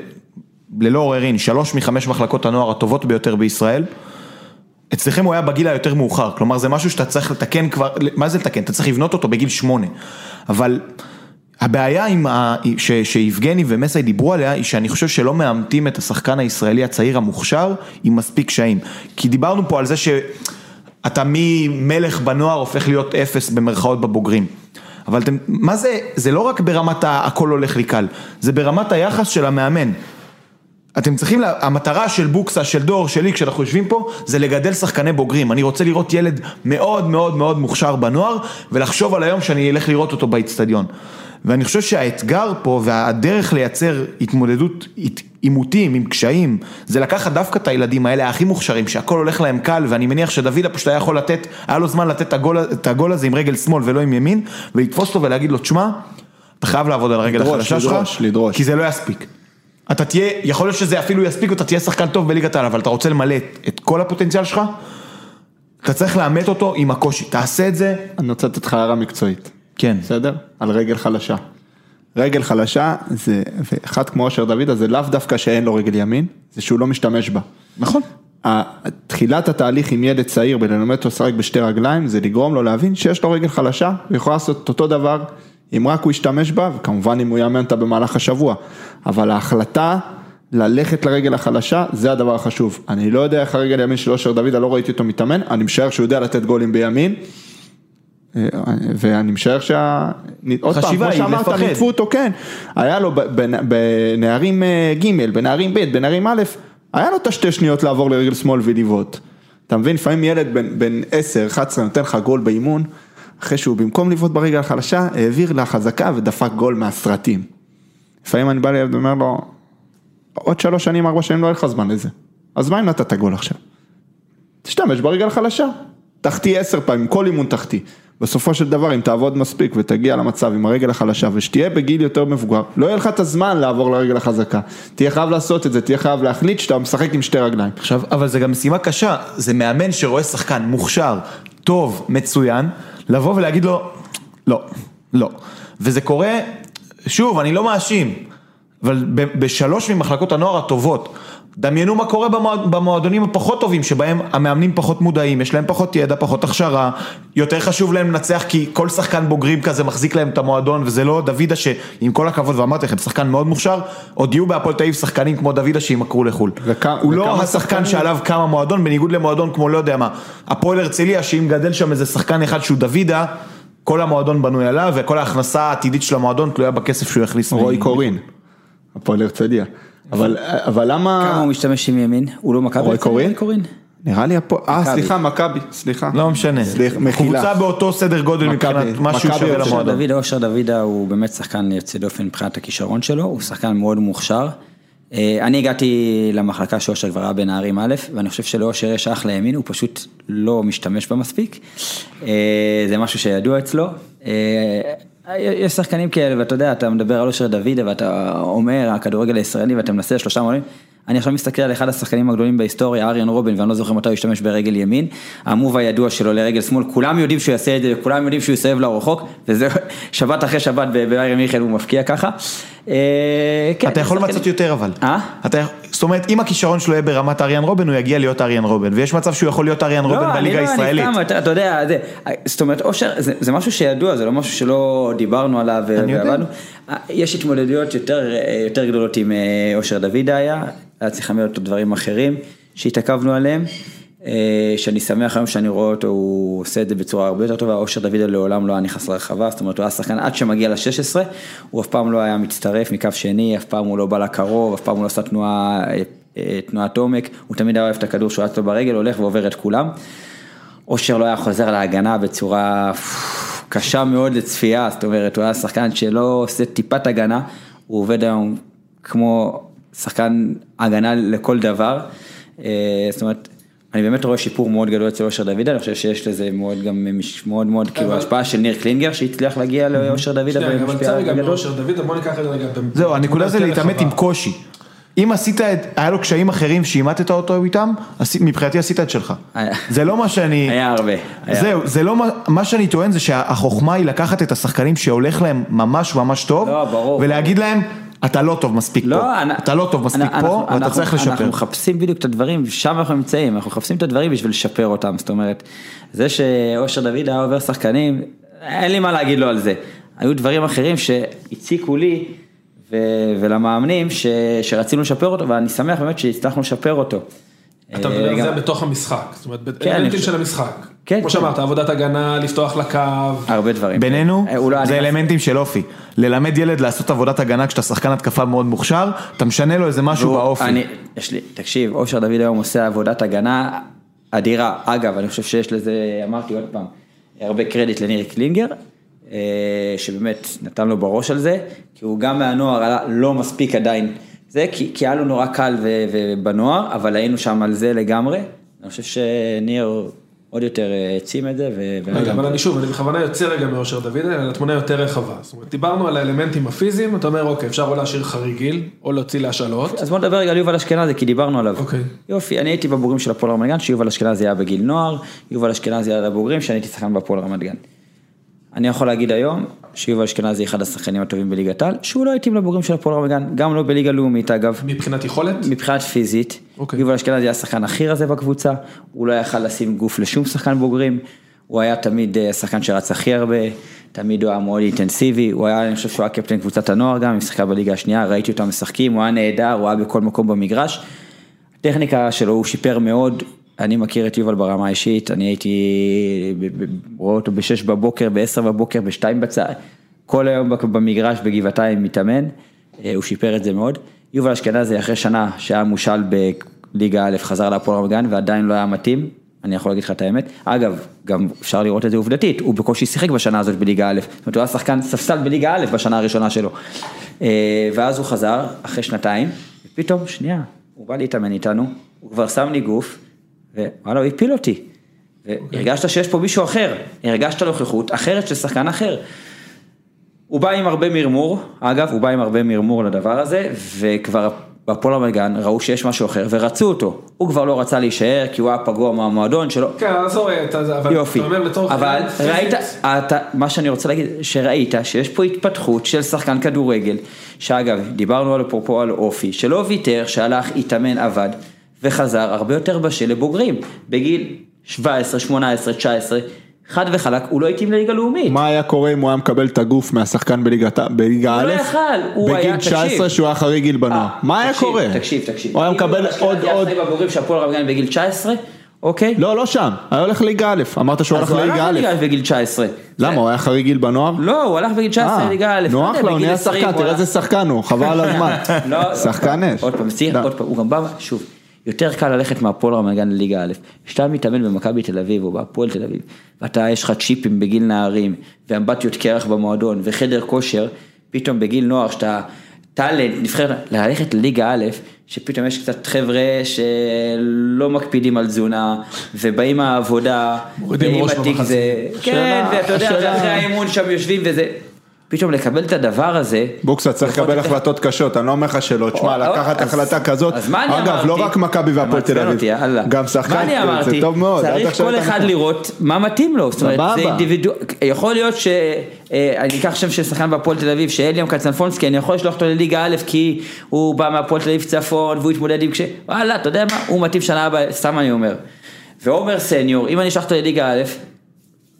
ללא עוררין, שלוש מחמש מחלקות הנוער הטובות ביותר בישראל, אצלכם הוא היה בגיל היותר מאוחר, כלומר זה משהו שאתה צריך לתקן כבר, מה זה לתקן? אתה צריך לבנות אותו בגיל שמונה, אבל הבעיה עם ה... שיבגני ומסי דיברו עליה, היא שאני חושב שלא מאמתים את השחקן הישראלי הצעיר המוכשר עם מספיק קשיים, כי דיברנו פה על זה שאתה ממלך בנוער הופך להיות אפס במרכאות בבוגרים. אבל אתם, מה זה, זה לא רק ברמת ה- הכל הולך לי קל, זה ברמת היחס של המאמן. אתם צריכים, לה- המטרה של בוקסה, של דור, שלי, כשאנחנו יושבים פה, זה לגדל שחקני בוגרים. אני רוצה לראות ילד מאוד מאוד מאוד מוכשר בנוער, ולחשוב על היום שאני אלך לראות אותו באיצטדיון. ואני חושב שהאתגר פה, והדרך לייצר התמודדות עימותים, עם קשיים, זה לקחת דווקא את הילדים האלה הכי מוכשרים, שהכל הולך להם קל, ואני מניח שדוידה פשוט היה יכול לתת, היה לו זמן לתת את הגול, את הגול הזה עם רגל שמאל ולא עם ימין, ולתפוס אותו ולהגיד לו, תשמע, אתה חייב לעבוד על הרגל לדרוש, החדשה שלך, לדרוש. כי זה לא יספיק. אתה תהיה, יכול להיות שזה אפילו יספיק ואתה תהיה שחקן טוב בליגת העל, אבל אתה רוצה למלא את- כל הפוטנציאל שלך, אתה צריך לאמת אותו עם הקושי, תעשה את זה, אני רוצה לתת לך הערה מקצועית. כן. בסדר? על רגל חלשה. רגל חלשה, זה, ואחד כמו אושר דוידה, זה לאו דווקא שאין לו רגל ימין, זה שהוא לא משתמש בה. נכון. תחילת התהליך עם ילד צעיר בללמד אותו לשחק בשתי רגליים, זה לגרום לו להבין שיש לו רגל חלשה, הוא יכול לעשות אותו דבר, אם רק הוא ישתמש בה, וכמובן אם הוא יאמן אותה במהלך השבוע. אבל ההחלטה ללכת לרגל החלשה, זה הדבר החשוב. אני לא יודע איך הרגל ימין של אושר דוידה, לא ראיתי אותו מתאמן, אני משער שהוא יודע לתת גולים בימין. אה, ואני משער שה... עוד פעם, כמו שאמרת. ניתפו אותו, כן. היה לו בנערים אה, ג', בנערים ב', בנערים א', היה לו את השתי שניות לעבור לרגל שמאל ולבעוט. אתה מבין, לפעמים ילד בן- בן 10, 11 נותן לך גול באימון, אחרי שהוא במקום לבעוט ברגל החלשה, העביר לחזקה ודפק גול מהסרטים. לפעמים אני בא לילד ואומר לו, עוד שלוש שנים, ארבע שנים לא יהיה לך זמן לזה. אז מה אם נתת גול עכשיו? תשתמש ברגל החלשה. תחטיא עשר פעמים, כל אימון תחטיא. בסופו של דבר, אם תעבוד מספיק ותגיע למצב עם הרגל החלשה ושתהיה בגיל יותר מבוגר, לא יהיה לך את הזמן לעבור לרגל החזקה. תהיה חייב לעשות את זה, תהיה חייב להחליט שאתה משחק עם שתי רגליים. עכשיו, אבל זה גם משימה קשה, זה מאמן שרואה שחקן מוכשר, טוב, מצוין, לבוא ולהגיד לו, לא, לא. וזה קורה, שוב, אני לא מאשים, אבל בשלוש ממחלקות הנוער הטובות, דמיינו מה קורה במועד, במועדונים הפחות טובים, שבהם המאמנים פחות מודעים, יש להם פחות ידע, פחות הכשרה, יותר חשוב להם לנצח כי כל שחקן בוגרים כזה מחזיק להם את המועדון, וזה לא דוידה שעם כל הכבוד, ואמרתי לכם, שחקן מאוד מוכשר, עוד יהיו בהפועל תל אביב שחקנים כמו דוידה שימכרו לחו"ל. וכמה- הוא לא השחקן שחקנים- שעליו קם המועדון, בניגוד למועדון כמו לא יודע מה, הפועל הרצליה, שאם גדל שם איזה שחקן אחד שהוא דוידה, כל המועדון בנוי עליו, וכל ההכנסה העתידית של המועדון תלויה בכסף שהוא יכניס. רועי קורין, הפועל הרצליה. אבל, אבל למה... כמה הוא משתמש עם ימין? הוא לא מכבי? רועי קורין? קורין? נראה לי הפועל... אה. סליחה, מכבי, סליחה. לא משנה, סליחה, מחילה. קבוצה באותו סדר גודל מבחינת מה שהוא מכבי שווה. למועדון. דוד, אושר דוידה הוא באמת שחקן יוצא דופן מבחינת הכישרון שלו, הוא שחקן מאוד מוכשר. אה, אני הגעתי למחלקה שאושר כבר היה בנערים א', ואני חושב שלאושר יש אחלה ימין, הוא פשוט לא משתמש בה מספיק. אה, זה משהו שידוע אצלו. יש שחקנים כאלה, ואתה יודע, אתה מדבר על אושר דוידה, ואתה אומר, הכדורגל הישראלי, ואתה מנסה שלושה מועלים. אני עכשיו מסתכל על אחד השחקנים הגדולים בהיסטוריה, אריאן רובין, ואני לא זוכר מתי הוא השתמש ברגל ימין. המוב הידוע שלו לרגל שמאל, כולם יודעים שהוא יעשה את זה, וכולם יודעים שהוא לו רחוק, וזה שבת אחרי שבת בביירן מיכאל הוא מפקיע ככה. אה, כן, אתה יכול למצות יותר אבל. אה? אתה, זאת אומרת, אם הכישרון שלו יהיה ברמת אריאן רובן, הוא יגיע להיות אריאן רובן, ויש מצב שהוא יכול להיות אריאן רובן לא, אני בליגה לא, הישראלית. אני סתם, אתה, יודע, זה, זאת אומרת, אושר, זה, זה משהו שידוע, זה לא משהו שלא דיברנו עליו אני יודע. ועבדנו. יש התמודדויות יותר, יותר גדולות עם אה, אושר דוידה היה, היה צריך אותו דברים אחרים שהתעכבנו עליהם. אה, שאני שמח היום שאני רואה אותו, הוא עושה את זה בצורה הרבה יותר טובה, אושר דוידה לעולם לא היה נכנס לרחבה, זאת אומרת הוא היה שחקן עד שמגיע ל-16, הוא אף פעם לא היה מצטרף מקו שני, אף פעם הוא לא בא לקרוב, אף פעם הוא לא עשה תנועה, אה, אה, תנועת עומק, הוא תמיד היה אוהב את הכדור שהוא היה אצלו ברגל, הולך ועובר את כולם. אושר לא היה חוזר להגנה בצורה קשה מאוד לצפייה, זאת אומרת, הוא היה שחקן שלא עושה טיפת הגנה, הוא עובד היום כמו שחקן הגנה לכל דבר, זאת אומרת, אני באמת רואה שיפור מאוד גדול אצל אושר דוידה, אני חושב שיש לזה מאוד גם, מש- מאוד מאוד, כאילו השפעה של ניר קלינגר שהצליח להגיע לאושר דוידה שנייה, גם נצא רגע בגדול. מאושר דוד, בוא ניקח את זה רגע. זהו, הנקודה זה להתעמת עם. קושי. אם עשית את, היה לו קשיים אחרים שאימתת אותו איתם, מבחינתי עשית את שלך. זה לא מה שאני... היה הרבה. זהו, זה לא מה, מה שאני טוען זה שהחוכמה היא לקחת את השחקנים שהולך להם ממש ממש טוב, לא. ולהגיד להם, אתה לא טוב מספיק לא, פה, אנ- אתה לא טוב מספיק אנחנו- פה, ואתה אנחנו- צריך לשפר. אנחנו מחפשים בדיוק את הדברים, שם אנחנו נמצאים, אנחנו מחפשים את הדברים בשביל לשפר אותם, זאת אומרת, זה שאושר דוד היה עובר שחקנים, אין לי מה להגיד לו על זה. היו דברים אחרים שהציקו לי ו- ולמאמנים ש- שרצינו לשפר אותו, ואני שמח באמת שהצלחנו לשפר אותו. אתה אה, מדבר על זה בתוך המשחק, זאת אומרת, כן, חושב- של המשחק. כן, כמו כן. שאמרת, עבודת הגנה, לפתוח לקו. הרבה דברים. בינינו, אה, לא היה זה אלמנטים של אופי. ללמד ילד לעשות עבודת הגנה כשאתה שחקן התקפה מאוד מוכשר, אתה משנה לו איזה משהו באופי. אני, יש לי, תקשיב, אושר דוד היום עושה עבודת הגנה אדירה. אגב, אני חושב שיש לזה, אמרתי עוד פעם, הרבה קרדיט לניר קלינגר, אה, שבאמת נתן לו בראש על זה, כי הוא גם מהנוער לא מספיק עדיין זה כי, כי היה לנו נורא קל ו, ובנוער, אבל היינו שם על זה לגמרי. אני חושב שניר עוד יותר אה, העצים את זה. ו... רגע, אבל אני שוב, אני בכוונה יוצא רגע מאושר דוד, אלא לתמונה יותר רחבה. זאת אומרת, דיברנו על האלמנטים הפיזיים, אתה אומר, אוקיי, אפשר או להשאיר חריגיל, או להוציא להשאלות. אז בוא נדבר רגע על יובל אשכנזי, כי דיברנו עליו. אוקיי. יופי, אני הייתי בבוגרים של הפועל רמת גן, שיובל אשכנזי היה בגיל נוער, יובל אשכנזי היה בבוגרים, שאני הייתי שחקן בהפועל רמת גן. אני יכול להגיד היום, שיובל אשכנזי אחד השחקנים הטובים בליגת העל, שהוא לא התאים לבוגרים של הפועל רמת גם לא בליגה לאומית אגב. מבחינת יכולת? מבחינת פיזית, אוקיי. יובל אשכנזי היה השחקן הכי רזה בקבוצה, הוא לא יכל לשים גוף לשום שחקן בוגרים, הוא היה תמיד אה, השחקן שרץ הכי הרבה, תמיד הוא היה מאוד אינטנסיבי, הוא היה, אני חושב שהוא היה קפטן קבוצת הנוער גם, הוא שיחקה בליגה השנייה, ראיתי אותם משחקים, הוא היה נהדר, הוא היה בכל מקום במגרש. הטכניקה שלו הוא שיפר מאוד, אני מכיר את יובל ברמה האישית, אני הייתי רואה אותו בשש בבוקר, בעשר בבוקר, בשתיים בצד, כל היום במגרש בגבעתיים מתאמן, אה, הוא שיפר את זה מאוד. יובל אשכנזי אחרי שנה שהיה מושל בליגה א', חזר להפועל רמת גן ועדיין לא היה מתאים, אני יכול להגיד לך את האמת. אגב, גם אפשר לראות את זה עובדתית, הוא בקושי שיחק בשנה הזאת בליגה א', זאת אומרת הוא היה שחקן ספסל בליגה א' בשנה הראשונה שלו. אה, ואז הוא חזר, אחרי שנתיים, ופתאום, שנייה, הוא בא להתאמן איתנו, הוא כבר שם לי גוף, ווואלה, הוא הפיל אותי. והרגשת שיש פה מישהו אחר, הרגשת נוכחות אחרת של שחקן אחר. הוא בא עם הרבה מרמור, אגב, הוא בא עם הרבה מרמור לדבר הזה, וכבר בהפועל רמת גן ראו שיש משהו אחר ורצו אותו. הוא כבר לא רצה להישאר כי הוא היה פגוע מהמועדון שלו. כן, עזוב אבל יופי, אתה אומר לצורך אבל ראית, אתה, מה שאני רוצה להגיד, שראית שיש פה התפתחות של שחקן כדורגל, שאגב, דיברנו על אפרופו על אופי, שלא ויתר, שהלך, התאמן, עבד, וחזר הרבה יותר בשל לבוגרים, בגיל 17, 18, 19, חד וחלק, הוא לא התאים לליגה לאומית. מה היה קורה אם הוא היה מקבל את הגוף מהשחקן בליגת- בליגה הוא א'? לא יכל, הוא היה, בגיל תקשיב. 19 שהוא היה חריג גיל בנוער. אה, מה היה קורה? תקשיב, תקשיב. הוא היה אם מקבל עוד עוד... אחראי בבוגרים של הפועל רמת גן בגיל 19, אוקיי? לא, לא שם. היה הולך לליגה א'. אמרת שהוא אז הלך הוא הלך לליגה א'. לליגה בגיל 19. למה? הוא היה חריג גיל בנוער? לא, הוא הלך בגיל 19 אה, לליגה א'. נוח לא לו, הוא בגיל נהיה 20 שחקן, הוא תראה איזה שחקן הוא, חבל על הזמן. לא, שחקן אש. עוד פעם, סליחה, לא. עוד פעם, הוא גם בא, שוב, יותר קל ללכת מהפועל רמת גן לליגה א', כשאתה מתאמן במכבי תל אביב או בהפועל תל אביב, ואתה, יש לך צ'יפים בגיל נערים, ואמבטיות קרח במועדון, וחדר כושר, פתאום בגיל נוער, שאתה טאלנט, נבחרת, ללכת לליגה א', שפתאום יש קצת חבר'ה שלא מקפידים על תזונה, ובאים מהעבודה, מורידים ראש התיק. זה, כן, ואתה יודע, ואחרי האימון שם יושבים וזה, פתאום לקבל את הדבר הזה, בוקסה צריך לקבל החלטות קשות, אני לא אומר לך שלא, תשמע, או- לקחת החלטה כזאת, אז מה אני אגב, אמרתי? לא רק מכבי והפועל תל אביב. גם שחקן, מה אני זה? טוב מאוד, צריך כל אחד. לראות מה מתאים לו, זאת אומרת, זה. אינדיבידואל, יכול להיות שאני אקח שם של שחקן בהפועל תל אביב, שאליאם קצנפונסקי, אני יכול לשלוח אותו לליגה א', כי הוא בא מהפועל תל אביב צפון, והוא התמודד עם כש... וואלה, אתה יודע מה, הוא מתאים שנה הבאה, סתם אני אומר. ועומר סניור, אם אני אשלח אותו לליגה א',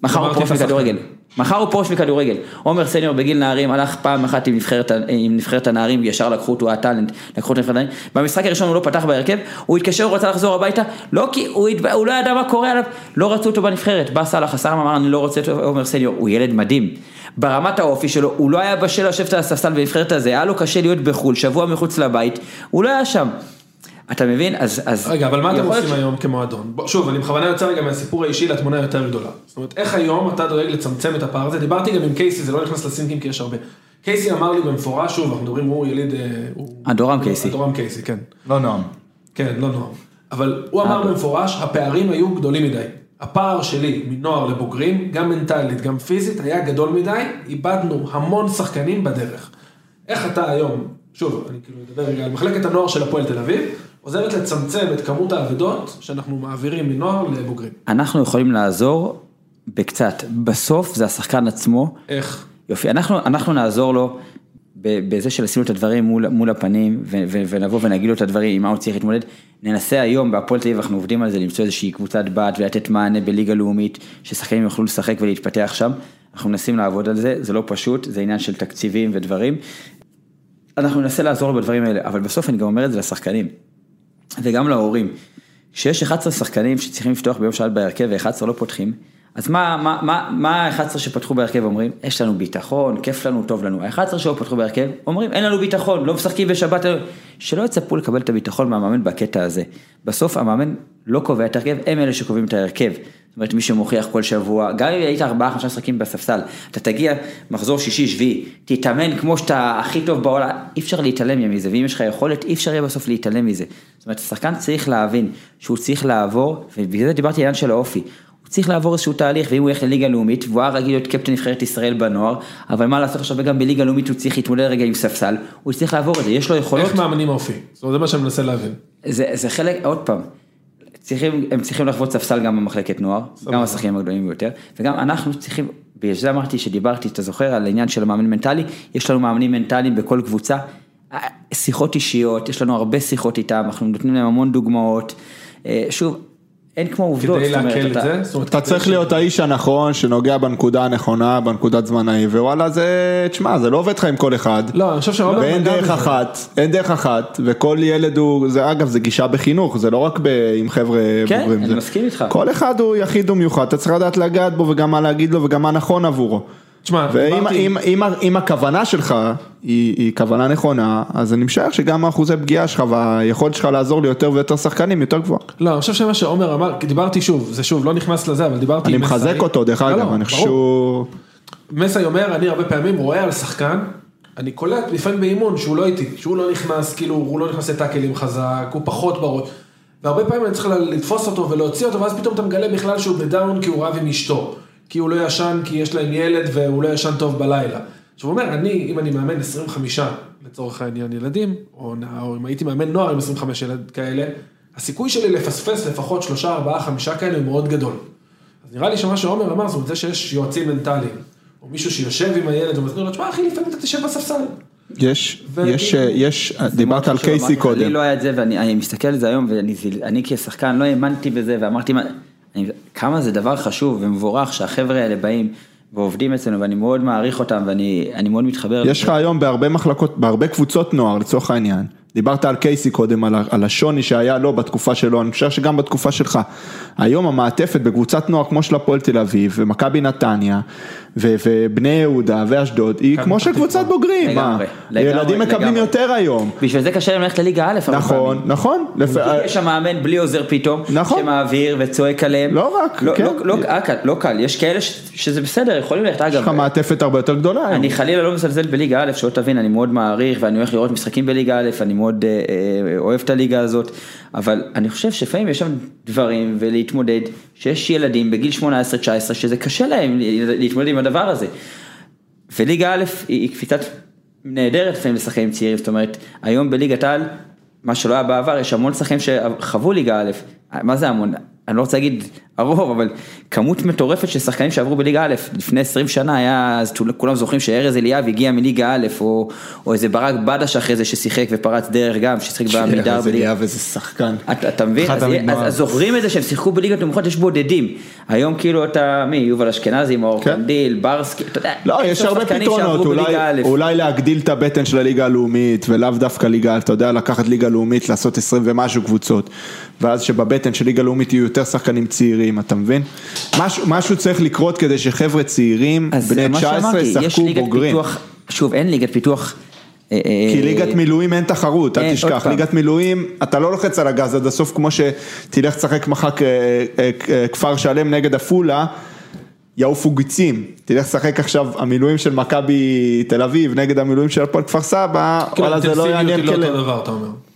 מחר הוא שחקן. מכדורגל. מחר הוא פרוש מכדורגל. עומר סניור בגיל נערים הלך פעם אחת עם נבחרת, עם נבחרת הנערים, ישר לקחו אותו, הטאלנט, לקחו אותו לנבחרת הנערים. במשחק הראשון הוא לא פתח בהרכב, הוא התקשר, הוא רצה לחזור הביתה, לא כי הוא, התב... הוא לא ידע מה קורה עליו, לא רצו אותו בנבחרת. בא סאלח הסלאם אמר אני לא רוצה את עומר סניור, הוא ילד מדהים. ברמת האופי שלו, הוא לא היה בשל לשבת על הספסל בנבחרת הזה, היה לו קשה להיות בחו"ל, שבוע מחוץ לבית, הוא לא היה שם. אתה מבין? אז... אז רגע, אבל מה אתם עושים היום כמועדון? בוא, שוב, אני בכוונה יוצא רגע מהסיפור האישי לתמונה היותר גדולה. זאת אומרת, איך היום אתה דואג לצמצם את הפער הזה? דיברתי גם עם קייסי, זה לא נכנס לסינקים כי יש הרבה. קייסי אמר לי במפורש, שוב, אנחנו מדברים, הוא יליד... אה, הוא- אדורם קייסי. אדורם קייסי, כן. לא נועם. כן, לא נוער. אבל הוא אמר במפורש, הפערים היו גדולים מדי. הפער שלי מנוער לבוגרים, גם מנטלית, גם פיזית, היה גדול מדי, איבדנו המון שחקנים בדרך. איך אתה היום, שוב, אני כאילו מדבר רגע על מחלקת הנוער של הפועל תל אביב, עוזרת לצמצם את כמות האבדות שאנחנו מעבירים מנוער לבוגרים. אנחנו יכולים לעזור בקצת, בסוף זה השחקן עצמו, איך? יופי, אנחנו, אנחנו נעזור לו בזה שלשים את הדברים מול, מול הפנים ו, ו, ונבוא ונגיד לו את הדברים עם מה הוא צריך להתמודד, ננסה היום בהפועל תל אביב, אנחנו עובדים על זה, למצוא איזושהי קבוצת בת ולתת מענה בליגה לאומית, ששחקנים יוכלו לשחק ולהתפתח שם, אנחנו מנסים לעבוד על זה, זה לא פשוט, זה עניין של תקציבים ודברים, אנחנו ננסה לעזור לו בדברים האלה, אבל בסוף אני גם אומר את זה לשחקנים, וגם להורים. כשיש 11 שחקנים שצריכים לפתוח ביום שבת בהרכב ו-11 לא פותחים, אז מה, מה, מה, מה ה-11 שפתחו בהרכב אומרים? יש לנו ביטחון, כיף לנו, טוב לנו. ה-11 שלא פתחו בהרכב אומרים אין לנו ביטחון, לא משחקים בשבת, שלא יצפו לקבל את הביטחון מהמאמן בקטע הזה. בסוף המאמן לא קובע את ההרכב, הם אלה שקובעים את ההרכב. זאת אומרת, מי שמוכיח כל שבוע, גם אם היית ארבעה, חמישה משחקים בספסל, אתה תגיע מחזור שישי, שביעי, תתאמן כמו שאתה הכי טוב בעולם, אי אפשר להתעלם מזה, ואם יש לך יכולת, אי אפשר יהיה בסוף להתעלם מזה. זאת אומרת, השחקן צריך להבין שהוא צריך לעבור, ובגלל זה דיברתי על העניין של האופי. הוא צריך לעבור איזשהו תהליך, ואם הוא ילך לליגה לאומית, והוא היה רגיל להיות קפטן נבחרת ישראל בנוער, אבל מה לעשות עכשיו, וגם בליגה לאומית הוא צריך להתמודד רגע עם ספסל, הוא צריך לעבור את זה, יש לו יכולות. איך מאמנים אופי? זה מה שאני מנסה להבין. זה, זה חלק, עוד פעם, צריכים, הם צריכים לחוות ספסל גם במחלקת נוער, גם השחקנים הגדולים ביותר, וגם אנחנו צריכים, בגלל זה אמרתי שדיברתי, אתה זוכר, על העניין של המאמן מנטלי, יש לנו מאמנים מנטליים בכל קבוצה, אה, שיחות אישיות, יש לנו הרבה שיחות איתם, אנחנו נותנים להם המון דוגמאות, אה, שוב, אין כמו עובדות, כדי זאת אומרת, להקל את אתה- זה? זאת אומרת, אתה צריך ש- להיות האיש הנכון שנוגע בנקודה הנכונה, בנקודת זמן ההיא, ווואלה זה, תשמע, זה לא עובד לך עם כל אחד. לא, אני חושב שעומר ואין דרך. אחת, אין דרך אחת, וכל ילד הוא, זה אגב, זה גישה בחינוך, זה לא רק ב, עם חבר'ה כן, בוגרים. אני זה- מסכים איתך. כל אחד הוא יחיד ומיוחד, אתה צריך לדעת לגעת בו וגם מה להגיד לו וגם מה נכון עבורו. תשמע, ואם דיברתי- אם, אם, אם הכוונה שלך היא, כוונה נכונה, אז אני משער שגם האחוזי פגיעה שלך והיכולת שלך לעזור ליותר ויותר שחקנים יותר גבוהה. לא, אני חושב שמה שעומר אמר, דיברתי שוב, זה שוב, לא נכנס לזה, אבל דיברתי אני מחזק. אותו, דרך לא, אגב, לא, אני חושב. שהוא... מסאי אומר, אני הרבה פעמים רואה על שחקן, אני קולט לפעמים באימון שהוא לא איתי, שהוא לא נכנס, כאילו, הוא לא נכנס לטאקלים חזק, הוא פחות בראש. והרבה פעמים אני צריך לתפוס אותו ולהוציא אותו, ואז פתאום אתה מגלה בכלל שהוא בדאון כי הוא רב עם אשתו. כי הוא לא ישן, כי יש להם ילד והוא לא ישן טוב בלילה. עכשיו הוא אומר, אני, אם אני מאמן 25, לצורך העניין ילדים, או, או אם הייתי מאמן נוער עם 25 ילד כאלה, הסיכוי שלי לפספס לפחות שלושה, ארבעה, חמישה כאלה הוא מאוד גדול. אז נראה לי שמה שעומר אמר, זאת אומרת, זה שיש יועצים מנטליים, או מישהו שיושב עם הילד ומסביר לו, תשמע אחי, לפעמים אתה תשב בספסל. יש, יש, יש, דיברת על קייסי קודם. לי לא היה את זה ואני אני מסתכל על זה היום ואני כשחקן לא האמנתי בזה ואמרתי מה, אני, כמה זה דבר חשוב ומבורך שהחבר'ה האלה באים ועובדים אצלנו ואני מאוד מעריך אותם ואני אני מאוד מתחבר. יש לך היום בהרבה מחלקות, בהרבה קבוצות נוער לצורך העניין, דיברת על קייסי קודם, על, על השוני שהיה לו בתקופה שלו, אני חושב שגם בתקופה שלך. היום המעטפת בקבוצת נוער כמו של הפועל תל אביב, ומכבי נתניה, ו, ובני יהודה ואשדוד, היא כמו של קבוצת בוגרים? לגמרי, לגמרי, ילדים מקבלים לגמרי. יותר היום. בשביל זה קשה להם ללכת לליגה א'. הרבה נכון, פעמים. נכון. יש שם מאמן בלי עוזר פתאום, נכון. שמעביר וצועק עליהם. לא רק, לא, כן. לא, לא, קל, לא קל, יש כאלה ש, שזה בסדר, יכולים ללכת, יש לך אגב, מעטפת הרבה יותר גדולה היום. אני חלילה לא מזלזל בליגה א', שלא תבין, אני מאוד מעריך ואני הולך לראות משחקים בליגה א', אני מאוד אה, אה, אוהב את הליגה הזאת, אבל אני חושב שלפעמים יש שם דברים ולהתמודד, שיש ילדים בגיל 18-19 שזה קשה להם להתמודד עם הדבר הזה. וליגה א' היא קפיצת נהדרת לפעמים לשחקנים צעירים, זאת אומרת, היום בליגת העל, מה שלא היה בעבר, יש המון שחקנים שחוו ליגה א', מה זה המון? אני לא רוצה להגיד הרוב, אבל כמות מטורפת של שחקנים שעברו בליגה א', לפני 20 שנה היה, אז כולם זוכרים שארז אליאב הגיע מליגה א', או, או איזה ברק בדש אחרי זה ששיחק ופרץ דרך גם, ששיחק בעמידר זה בליגה. נהיה וזה שחקן. אתה, אתה מבין? אז, אז. אז זוכרים את זה שהם שיחקו בליגות נמוכות, יש בודדים. היום כאילו אתה, מי, יובל אשכנזי, מאור כן. קנדיל, ברסקי, אתה יודע, לא, יש הרבה פתרונות, אולי, בליגה. אולי להגדיל את הבטן של הליגה הלאומית ולאו דווקא ליגה, אתה יודע, לקחת ליגה לאומית, לעשות 20 ומשהו קבוצות, ואז שבבטן של ליגה לאומית יהיו יותר שחקנים צעירים, אתה מבין? משהו, משהו צריך לקרות כדי שחבר'ה צעירים, בני זה מה 19, שאמרתי, יש ישחקו ליגת בוגרים. פיתוח, שוב, אין ליגת פיתוח. אה, כי אה, ליגת מילואים אין תחרות, אל תשכח. ליגת מילואים, אתה לא לוחץ על הגז עד הסוף כמו שתלך תשחק מחר אה, אה, אה, כפר שלם נגד עפולה, יעופו גיצים, תלך לשחק עכשיו המילואים של מכבי תל אביב נגד המילואים של הפועל כפר סבא, כאילו, וואלה זה לא יעניין לא כלב.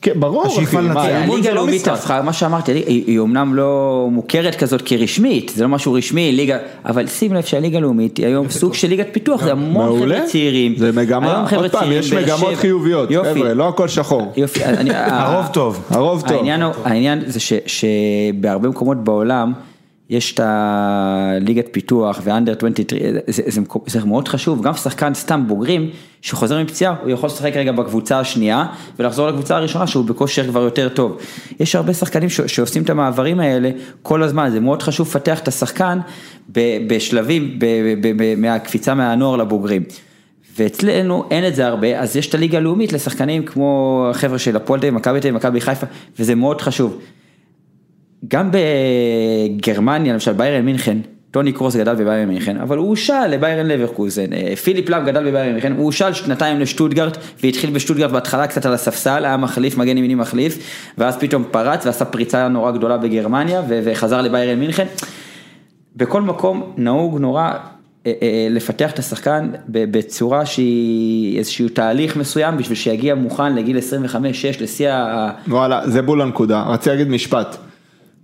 כן, ברור אחי, השאיפה לנצח. הליגה לא הלאומית. הפכה, מה שאמרתי, היא, היא אומנם לא מוכרת כזאת כרשמית, זה לא משהו רשמי, ליגה, אבל שים לב שהליגה הלאומית היא היום סוג של ליגת פיתוח, זה המון חבר'ה צעירים. זה מגמה, עוד פעם, צעירים, יש מגמות שבע- חיוביות. חבר'ה, לא הכל שחור. יופי, אני- הרוב טוב. הרוב טוב. העניין, זה ש, שבהרבה מקומות בעולם יש את הליגת פיתוח ואנדר 23, זה, זה, זה מאוד חשוב, גם שחקן סתם בוגרים שחוזר מפציעה, הוא יכול לשחק רגע בקבוצה השנייה ולחזור לקבוצה הראשונה שהוא בכושר כבר יותר טוב. יש הרבה שחקנים ש, שעושים את המעברים האלה כל הזמן, זה מאוד חשוב לפתח את השחקן ב, בשלבים, ב, ב, ב, מהקפיצה מהנוער לבוגרים. ואצלנו אין את זה הרבה, אז יש את הליגה הלאומית לשחקנים כמו החבר'ה של הפועל תל אביב, מכבי תל אביב, מכבי חיפה, וזה מאוד חשוב. גם בגרמניה, למשל ביירן מינכן, טוני קרוס גדל בביירן מינכן, אבל הוא הושל לביירן לברקוזן, אה, פיליפ לאם גדל בביירן מינכן, הוא הושל שנתיים לשטוטגרט, והתחיל בשטוטגרט בהתחלה קצת על הספסל, היה מחליף, מגן ימיני מחליף, ואז פתאום פרץ ועשה פריצה נורא גדולה בגרמניה, וחזר לביירן מינכן. בכל מקום נהוג נורא אה, אה, לפתח את השחקן בצורה שהיא איזשהו תהליך מסוים בשביל שיגיע מוכן לגיל 25-6 לשיא ה... וואלה, זה בול הנקודה. רציתי להגיד משפט.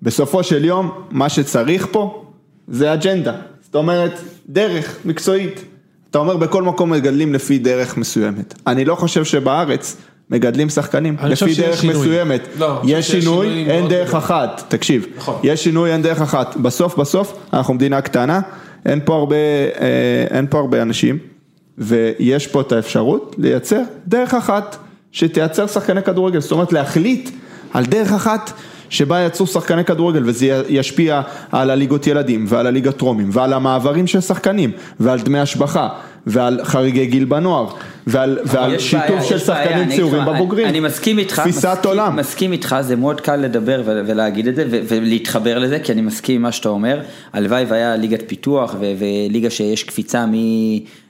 בסופו של יום, מה שצריך פה זה אג'נדה. זאת אומרת, דרך מקצועית. אתה אומר בכל מקום מגדלים לפי דרך מסוימת. אני לא חושב שבארץ מגדלים שחקנים לפי דרך שינוי. מסוימת. לא, יש שינוי, שינוי אין דרך גדול. אחת. תקשיב, נכון. יש שינוי, אין דרך אחת. בסוף בסוף, אנחנו מדינה קטנה, אין פה הרבה, אה, אין פה הרבה אנשים, ויש פה את האפשרות לייצר דרך אחת שתייצר שחקני כדורגל. זאת אומרת, להחליט על דרך אחת. שבה יצאו שחקני כדורגל וזה ישפיע על הליגות ילדים ועל הליגת טרומים ועל המעברים של שחקנים ועל דמי השבחה ועל חריגי גיל בנוער ועל, ועל יש בעיה, שיתוף של שחקנים צעירים בבוגרים. אני מסכים איתך, תפיסת מסכים, עולם. מסכים איתך, זה מאוד קל לדבר ולהגיד את זה ולהתחבר לזה, כי אני מסכים עם מה שאתה אומר. הלוואי והיה ליגת פיתוח וליגה שיש קפיצה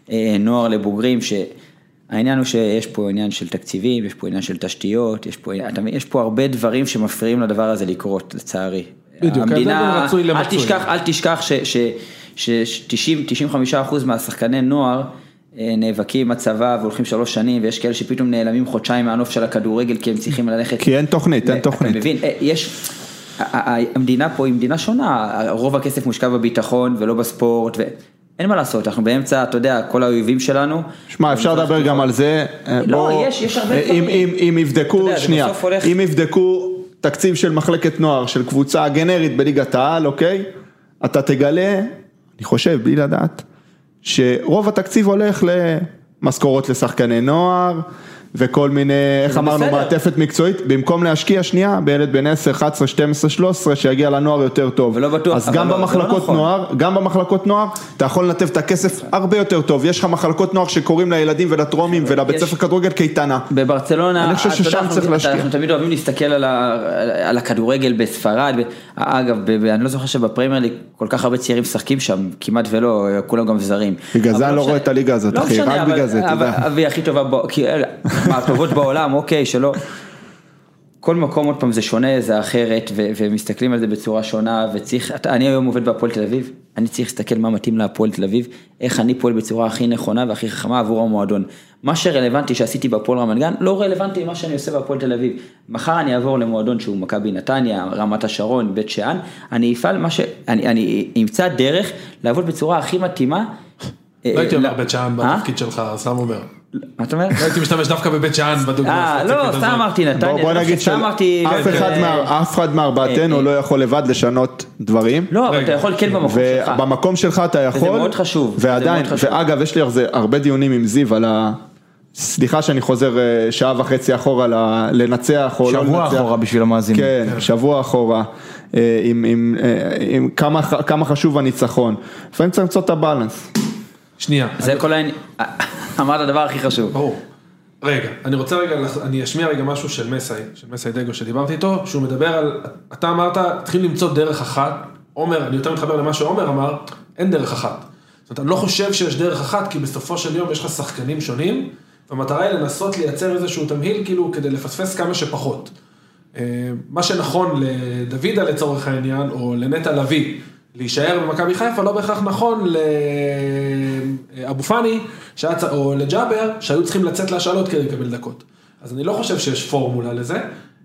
מנוער לבוגרים, שהעניין הוא שיש פה עניין של תקציבים, יש פה עניין של תשתיות, יש פה, אתה יש פה הרבה דברים שמפריעים לדבר הזה לקרות, לצערי. בדיוק, בין רצוי אל. תשכח, אל תשכח ש-90-95% מהשחקני נוער אה, נאבקים עם הצבא והולכים שלוש שנים ויש כאלה שפתאום נעלמים חודשיים מהנוף של הכדורגל כי הם צריכים ללכת. כי אין תוכנית, אין אתה תוכנית. מבין, אה, יש, המדינה פה היא מדינה שונה, רוב הכסף מושקע בביטחון ולא בספורט ואין מה לעשות, אנחנו באמצע, אתה יודע, כל האויבים שלנו. שמע, אפשר לדבר גם על זה. אה, לא, יש- יש הרבה אה, אם- דברים. אם- יבדקו, שנייה, אם יבדקו תקציב של מחלקת נוער של קבוצה גנרית בליגת העל, אוקיי? אתה תגלה, אני חושב, בלי לדעת, שרוב התקציב הולך למשכורות לשחקני נוער. וכל מיני, איך אמרנו, בסדר. מעטפת מקצועית, במקום להשקיע שנייה בילד בן 10, 11, 12, 13, שיגיע לנוער יותר טוב. ולא בטוח, אז גם לא, זה לא במחלקות נכון. נוער, גם במחלקות נוער, אתה יכול לנתב את הכסף הרבה יותר טוב. יש לך מחלקות נוער שקוראים לילדים ולטרומים ולבית ספר כדורגל קייטנה. בברצלונה, אני חושב ששם אנחנו- צריך להשקיע. אנחנו תמיד אוהבים להסתכל על, ה, על הכדורגל בספרד, אגב, ב, ב, אני לא זוכר שבפרמייר ליג כל כך הרבה צעירים משחקים שם, כמעט ולא, כולם גם זרים. בגלל זה אני לא משנה- רואה את הליגה הזאת, לא אחי, רק בגלל זה, אתה יודע. והיא הכי טובה, בו- כי מהטובות בעולם, אוקיי, שלא. כל מקום עוד פעם זה שונה, זה אחרת, ו- ומסתכלים על זה בצורה שונה, וצריך, אתה- אני היום עובד בהפועל תל אביב, אני צריך להסתכל מה מתאים להפועל תל אביב, איך אני פועל בצורה הכי נכונה והכי חכמה עבור המועדון. מה שרלוונטי שעשיתי בהפועל רמת גן, לא רלוונטי למה שאני עושה בהפועל תל אביב. מחר אני אעבור למועדון שהוא מכבי נתניה, רמת השרון, בית שאן, אני אפעל מה ש... אני, אני אמצא דרך לעבוד בצורה הכי מתאימה. לא הייתי אה, אומר ל- בית שאן אה? בתפקיד שלך, סתם אומר. מה אתה אומר? לא הייתי משתמש דווקא בבית שאן בדוגמה אה, לא. סתם אמרתי נתניה. בוא, לא, נגיד. שאף אה, אחד, אחד מארבעתנו אה, לא יכול לבד לשנות דברים. לא, אבל אתה יכול כן במקום שלך. ובמקום שלך אתה יכול, מאוד חשוב, זה ועדיין, מאוד חשוב. ואגב יש לי על זה הרבה דיונים עם זיו על ה... סליחה שאני חוזר שעה וחצי אחורה לנצח או לא לנצח. שבוע אחורה בשביל המאזינים. כן, שבוע אחורה, עם, עם, עם כמה, ח- כמה חשוב הניצחון. לפעמים צריך למצוא את הבאלנס. שנייה, זה כל העניין, אמרת הדבר הכי חשוב. ברור. רגע, אני רוצה רגע, אני אשמיע רגע משהו של מסאי, של מסאי דגו שדיברתי איתו, שהוא מדבר על, אתה אמרת, צריכים למצוא דרך אחת, עומר, אני יותר מתחבר למה שעומר אמר, אין דרך אחת. זאת אומרת, אני לא חושב שיש דרך אחת, כי בסופו של יום יש לך שחקנים שונים, והמטרה היא לנסות לייצר איזשהו תמהיל, כאילו, כדי לפספס כמה שפחות. אה, מה שנכון לדוידה לצורך העניין, או לנטע לביא, להישאר במכבי חיפה, לא בהכרח נכון לאבו פאני, או לג'אבר, שהיו צריכים לצאת להשאלות כדי לקבל דקות. אז אני לא חושב שיש פורמולה לזה.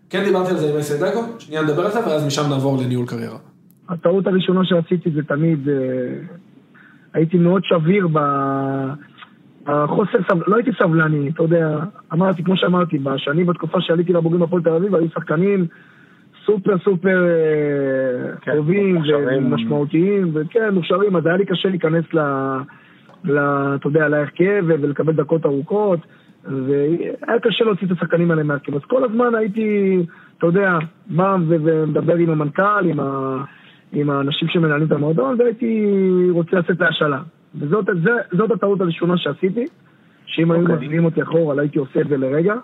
כן דיברתי על זה עם אסי דגו, שנייה נדבר על זה, ואז משם נעבור לניהול קריירה. הטעות הראשונה שעשיתי זה תמיד, אה, הייתי מאוד שביר ב... החוסר סבלני, לא הייתי סבלני, אתה יודע, אמרתי, כמו שאמרתי, בשנים בתקופה שעליתי לבוגרים בפועל תל אביב, היו שחקנים סופר סופר אה, כן, טובים. ומשמעותיים, וכן, מוכשרים, אז היה לי קשה להיכנס ל... אתה יודע, להרכב ולקבל דקות ארוכות, והיה קשה להוציא את השחקנים האלה מהרכב. אז כל הזמן הייתי, אתה יודע, בא ומדבר עם המנכ"ל, עם, ה... עם האנשים שמנהלים את המועדון, והייתי רוצה לצאת להשאלה. וזאת זה, זאת הטעות הראשונה שעשיתי, שאם היו מביאים אותי אחורה, לא הייתי עושה את זה לרגע.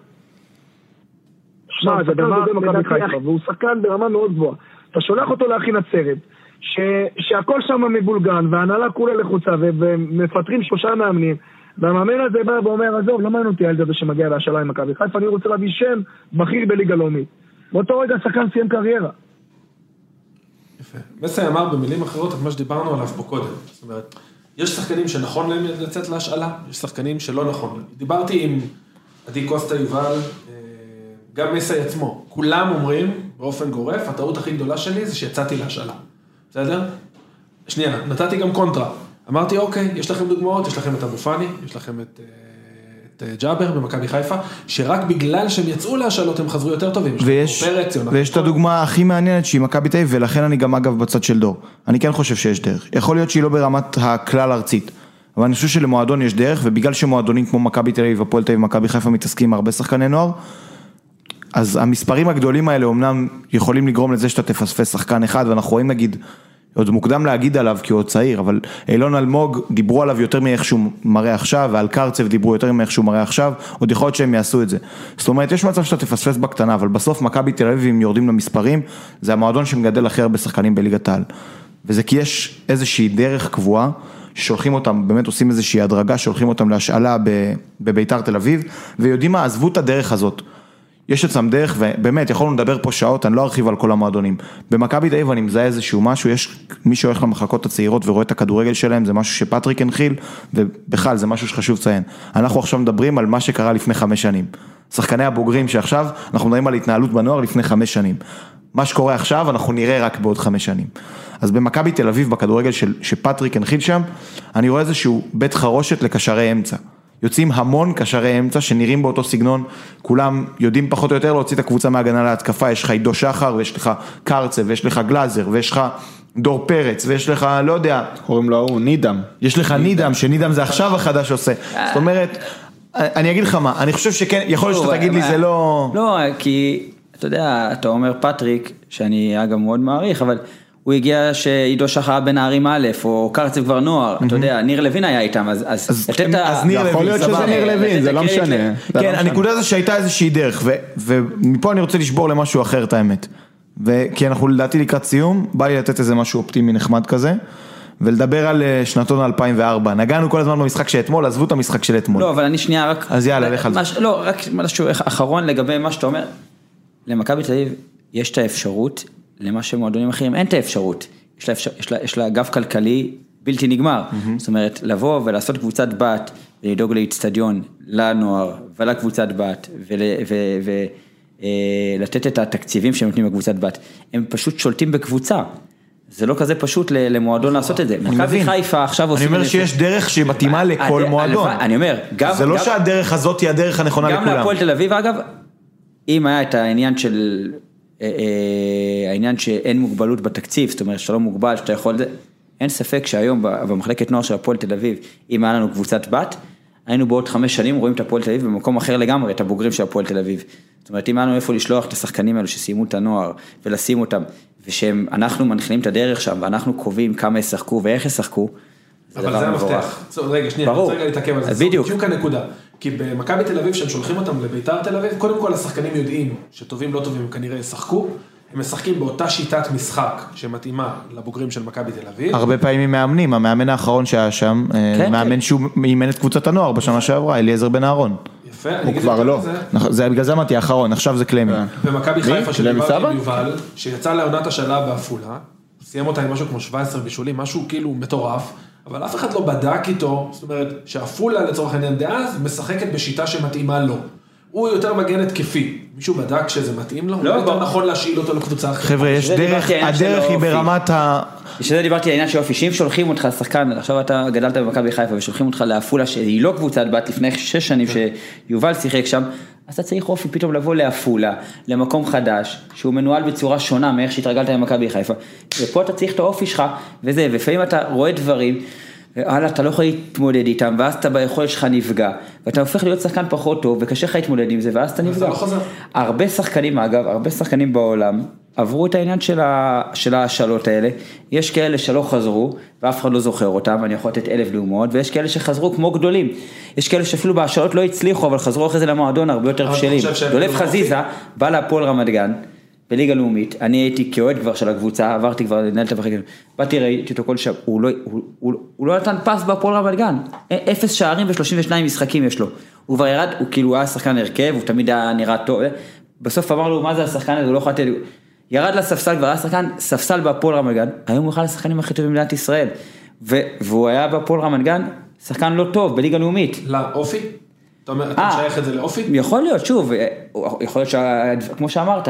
שמע, זה דבר חיפה, והוא שחקן ברמה מאוד גבוהה. אתה שולח אותו להכין עצרת, ש... שהכל שם מבולגן, וההנהלה כולה לחוצה. ומפטרים שלושה מאמנים, והמאמן הזה בא ואומר, עזוב, לא מעניין אותי הילד הזה שמגיע להשאלה עם מכבי חיפה, אני רוצה להביא שם בכיר בליגה לאומית. באותו רגע השחקן סיים קריירה. יפה. מסי אמר במילים אחרות את מה שדיברנו עליו פה קודם. זאת אומרת, יש שחקנים שנכון להם לצאת להשאלה, יש שחקנים שלא נכון. דיברתי עם עדי קוסטה יובל, אה, גם מסי עצמו. כולם אומרים, באופן גורף, הטעות הכי גדולה שלי זה שיצאתי להשאלה. בסדר? שנייה, נתתי גם קונטרה. אמרתי, אוקיי, יש לכם דוגמאות, יש לכם את אבו פאני, יש לכם את... אה, את אה, ג'אבר במכבי חיפה, שרק בגלל שהם יצאו להשאלות הם חזרו יותר טובים. ויש, פרץ, ויש את. הדוגמה הכי מעניינת שהיא מכבי תל אביב, ולכן אני גם אגב בצד של דור. אני כן חושב שיש דרך. יכול להיות שהיא לא ברמת הכלל ארצית, אבל אני חושב שלמועדון יש דרך, ובגלל שמועדונים כמו מכבי תל אביב, הפועל תל אביב ומכבי חיפה מתעסקים עם הרבה שחקני נוער, אז המספרים הגדולים האלה אומנם יכולים לגרום לזה שאתה תפספס שחקן אחד, ואנחנו רואים נגיד, עוד מוקדם להגיד עליו כי הוא עוד צעיר, אבל אילון אלמוג דיברו עליו יותר מאיך שהוא מראה עכשיו, ועל קרצב דיברו יותר מאיך שהוא מראה עכשיו, עוד יכול להיות שהם יעשו את זה. זאת אומרת, יש מצב שאתה תפספס בקטנה, אבל בסוף מכבי תל אביב, אם יורדים למספרים, זה המועדון שמגדל הכי הרבה שחקנים בליגת העל. וזה כי יש איזושהי דרך קבועה, ששולחים אותם, באמת עושים איזושהי הדרגה, שולחים אותם להשאלה בביתר תל אביב, ויודעים מה, עזבו את הדרך הזאת. יש אצלם דרך, ובאמת, יכולנו לדבר פה שעות, אני לא ארחיב על כל המועדונים. במכבי אביב אני מזהה איזשהו משהו, יש מי שהולך למחלקות הצעירות ורואה את הכדורגל שלהם, זה משהו שפטריק הנחיל, ובכלל זה משהו שחשוב לציין. אנחנו עכשיו מדברים על מה שקרה לפני חמש שנים. שחקני הבוגרים שעכשיו, אנחנו מדברים על התנהלות בנוער לפני חמש שנים. מה שקורה עכשיו, אנחנו נראה רק בעוד חמש שנים. אז במכבי תל אביב, בכדורגל של, שפטריק הנחיל שם, אני רואה איזשהו בית חרושת לקשרי אמצע. יוצאים המון קשרי אמצע שנראים באותו סגנון, כולם יודעים פחות או יותר להוציא את הקבוצה מהגנה להתקפה, יש לך עידו שחר ויש לך קרצב ויש לך גלאזר ויש לך דור פרץ ויש לך, לא יודע, קוראים לו ההוא, נידם. יש לך נידם, שנידם זה עכשיו החדש עושה, זאת אומרת, אני אגיד לך מה, אני חושב שכן, יכול להיות שאתה תגיד לי זה לא... לא, כי אתה יודע, אתה אומר פטריק, שאני אגב מאוד מעריך, אבל הוא הגיע שעידו שחר היה בנערים א', או קרצב כבר נוער, אתה יודע, ניר לוין היה איתם, אז- לתת את ה... אז ניר יכול לוין, להיות שזה. ניר לוין, זה לא משנה. ל- זה לא כן, משנה. הנקודה זה שהייתה איזושהי דרך, ו- ומפה אני רוצה לשבור למשהו אחר את האמת. כי אנחנו לדעתי לקראת סיום, בא לי לתת איזה משהו אופטימי נחמד כזה, ולדבר על אה, שנתון 2004. נגענו כל הזמן במשחק של אתמול, עזבו את המשחק של אתמול. לא, אבל אני שנייה רק... אז יאללה, לך על זה. לא, רק משהו אחרון לגבי מה שאתה אומר. למכבי תל אביב יש את האפשרות, למה שמועדונים אחרים אין את האפשרות. יש לה, אפשר, יש לה, יש לה גב כלכלי בלתי נגמר. זאת אומרת, לבוא ולעשות קבוצת בת, ולדאוג לאיצטדיון, לנוער ולקבוצת בת, ולתת את התקציבים שהם נותנים לקבוצת בת. הם פשוט שולטים בקבוצה. זה לא כזה פשוט למועדון לעשות את זה. מכבי. חיפה עכשיו אני עושים... אומר את זה. שיש דרך שמתאימה לכל הד- מועדון. אני אומר, גם... זה לא גם- שהדרך הזאת היא הדרך הנכונה גם לכולם. להפועל תל אביב אגב, אם היה את העניין של, אה, אה, העניין שאין מוגבלות בתקציב, זאת אומרת שאתה לא מוגבל, שאתה יכול, זה, אין ספק שהיום במחלקת נוער של הפועל תל אביב, אם היה לנו קבוצת בת, היינו בעוד חמש שנים רואים את הפועל תל אביב במקום אחר לגמרי, את הבוגרים של הפועל תל אביב. זאת אומרת, אם היה לנו איפה לשלוח את השחקנים האלו שסיימו את הנוער, ולשים אותם, ושאנחנו מנחילים את הדרך שם, ואנחנו קובעים כמה ישחקו ואיך ישחקו, זה אבל דבר זה מבורך. המפתח. זאת- רגע, שנייה, אני ברור. רוצה רגע להתעכב על זה. בדיוק. בדיוק הנקודה. כי במכבי תל אביב, כשהם שולחים אותם לביתר תל אביב, קודם כל השחקנים יודעים שטובים לא טובים הם כנראה ישחקו. הם משחקים באותה שיטת משחק שמתאימה לבוגרים של מכבי תל אביב. הרבה פעמים מאמנים, המאמן האחרון שהיה שם, אה, כן, מאמן כן. שהוא אימן את קבוצת הנוער בשנה שעברה, אליעזר בן אהרון. יפה, אני הוא אגיד כבר לא. מזה. נכון, זה בגלל זה אמרתי האחרון, עכשיו זה קלמי. במכבי חיפה קלמי שדיברתי? עם יובל, שיצא לעונת השאלה בעפולה, סיים אותה עם משהו כמו 17 בישולים, משהו כאילו מטורף, אבל אף אחד לא בדק איתו, זאת אומרת, שעפולה לצורך העניין דאז, משחקת בשיטה שמתאימה לו. הוא יותר מגן התקפי, מישהו בדק שזה מתאים לו? לא, אולי יותר. נכון להשאיל אותו לקבוצה אחרת. חבר'ה, יש דרך, הדרך היא. ברמת ה... בשביל זה דיברתי על העניין של אופי, שאם שולחים אותך שחקן, עכשיו אתה גדלת במכבי חיפה ושולחים אותך לעפולה שהיא לא קבוצת בת לפני שש שנים שיובל שיחק שם, אז אתה צריך אופי פתאום לבוא לעפולה, למקום חדש, שהוא מנוהל בצורה שונה מאיך שהתרגלת במכבי חיפה, ופה אתה צריך את האופי שלך, וזה, ולפעמים אתה רואה דברים, וואלה, אתה לא יכול להתמודד איתם, ואז אתה ביכולת שלך נפגע, ואתה הופך להיות שחקן פחות טוב, וקשה לך להתמודד עם זה, ואז אתה נפגע. לא. הרבה שחקנים אגב, הרבה שחקנים בעולם עברו את העניין של, ה, של ההשאלות האלה, יש כאלה שלא חזרו ואף אחד לא זוכר אותם, אני יכול לתת אלף דוגמאות, ויש כאלה שחזרו כמו גדולים, יש כאלה שאפילו בהשאלות לא הצליחו, אבל חזרו אחרי זה למועדון הרבה יותר בשלים. דולב חזיזה בא להפועל רמת גן, בליגה לאומית, אני הייתי כאוהד כבר של הקבוצה, עברתי כבר לנהל את המחלקת, באתי ראיתי אותו כל שבוע, הוא לא, הוא, הוא, הוא לא נתן פס בהפועל רמת גן, אפס שערים ו-32 משחקים יש לו, הוא כבר ירד, הוא כאילו היה שחקן הרכב, הוא תמיד היה נראה טוב, בסוף אמר לו מה זה השחקן הזה, הוא לא יכול לתת, ירד לספסל כבר היה שחקן, ספסל בהפועל רמת גן, היום הוא אחד השחקנים הכי טובים במדינת ישראל. ו- והוא היה בהפועל רמת גן, שחקן לא טוב, בליגה לאומית. לאופי? אתה אומר, אתה אה. משייך את זה לאופי? יכול להיות, שוב, אה, יכול להיות, שה- כמו שאמרת,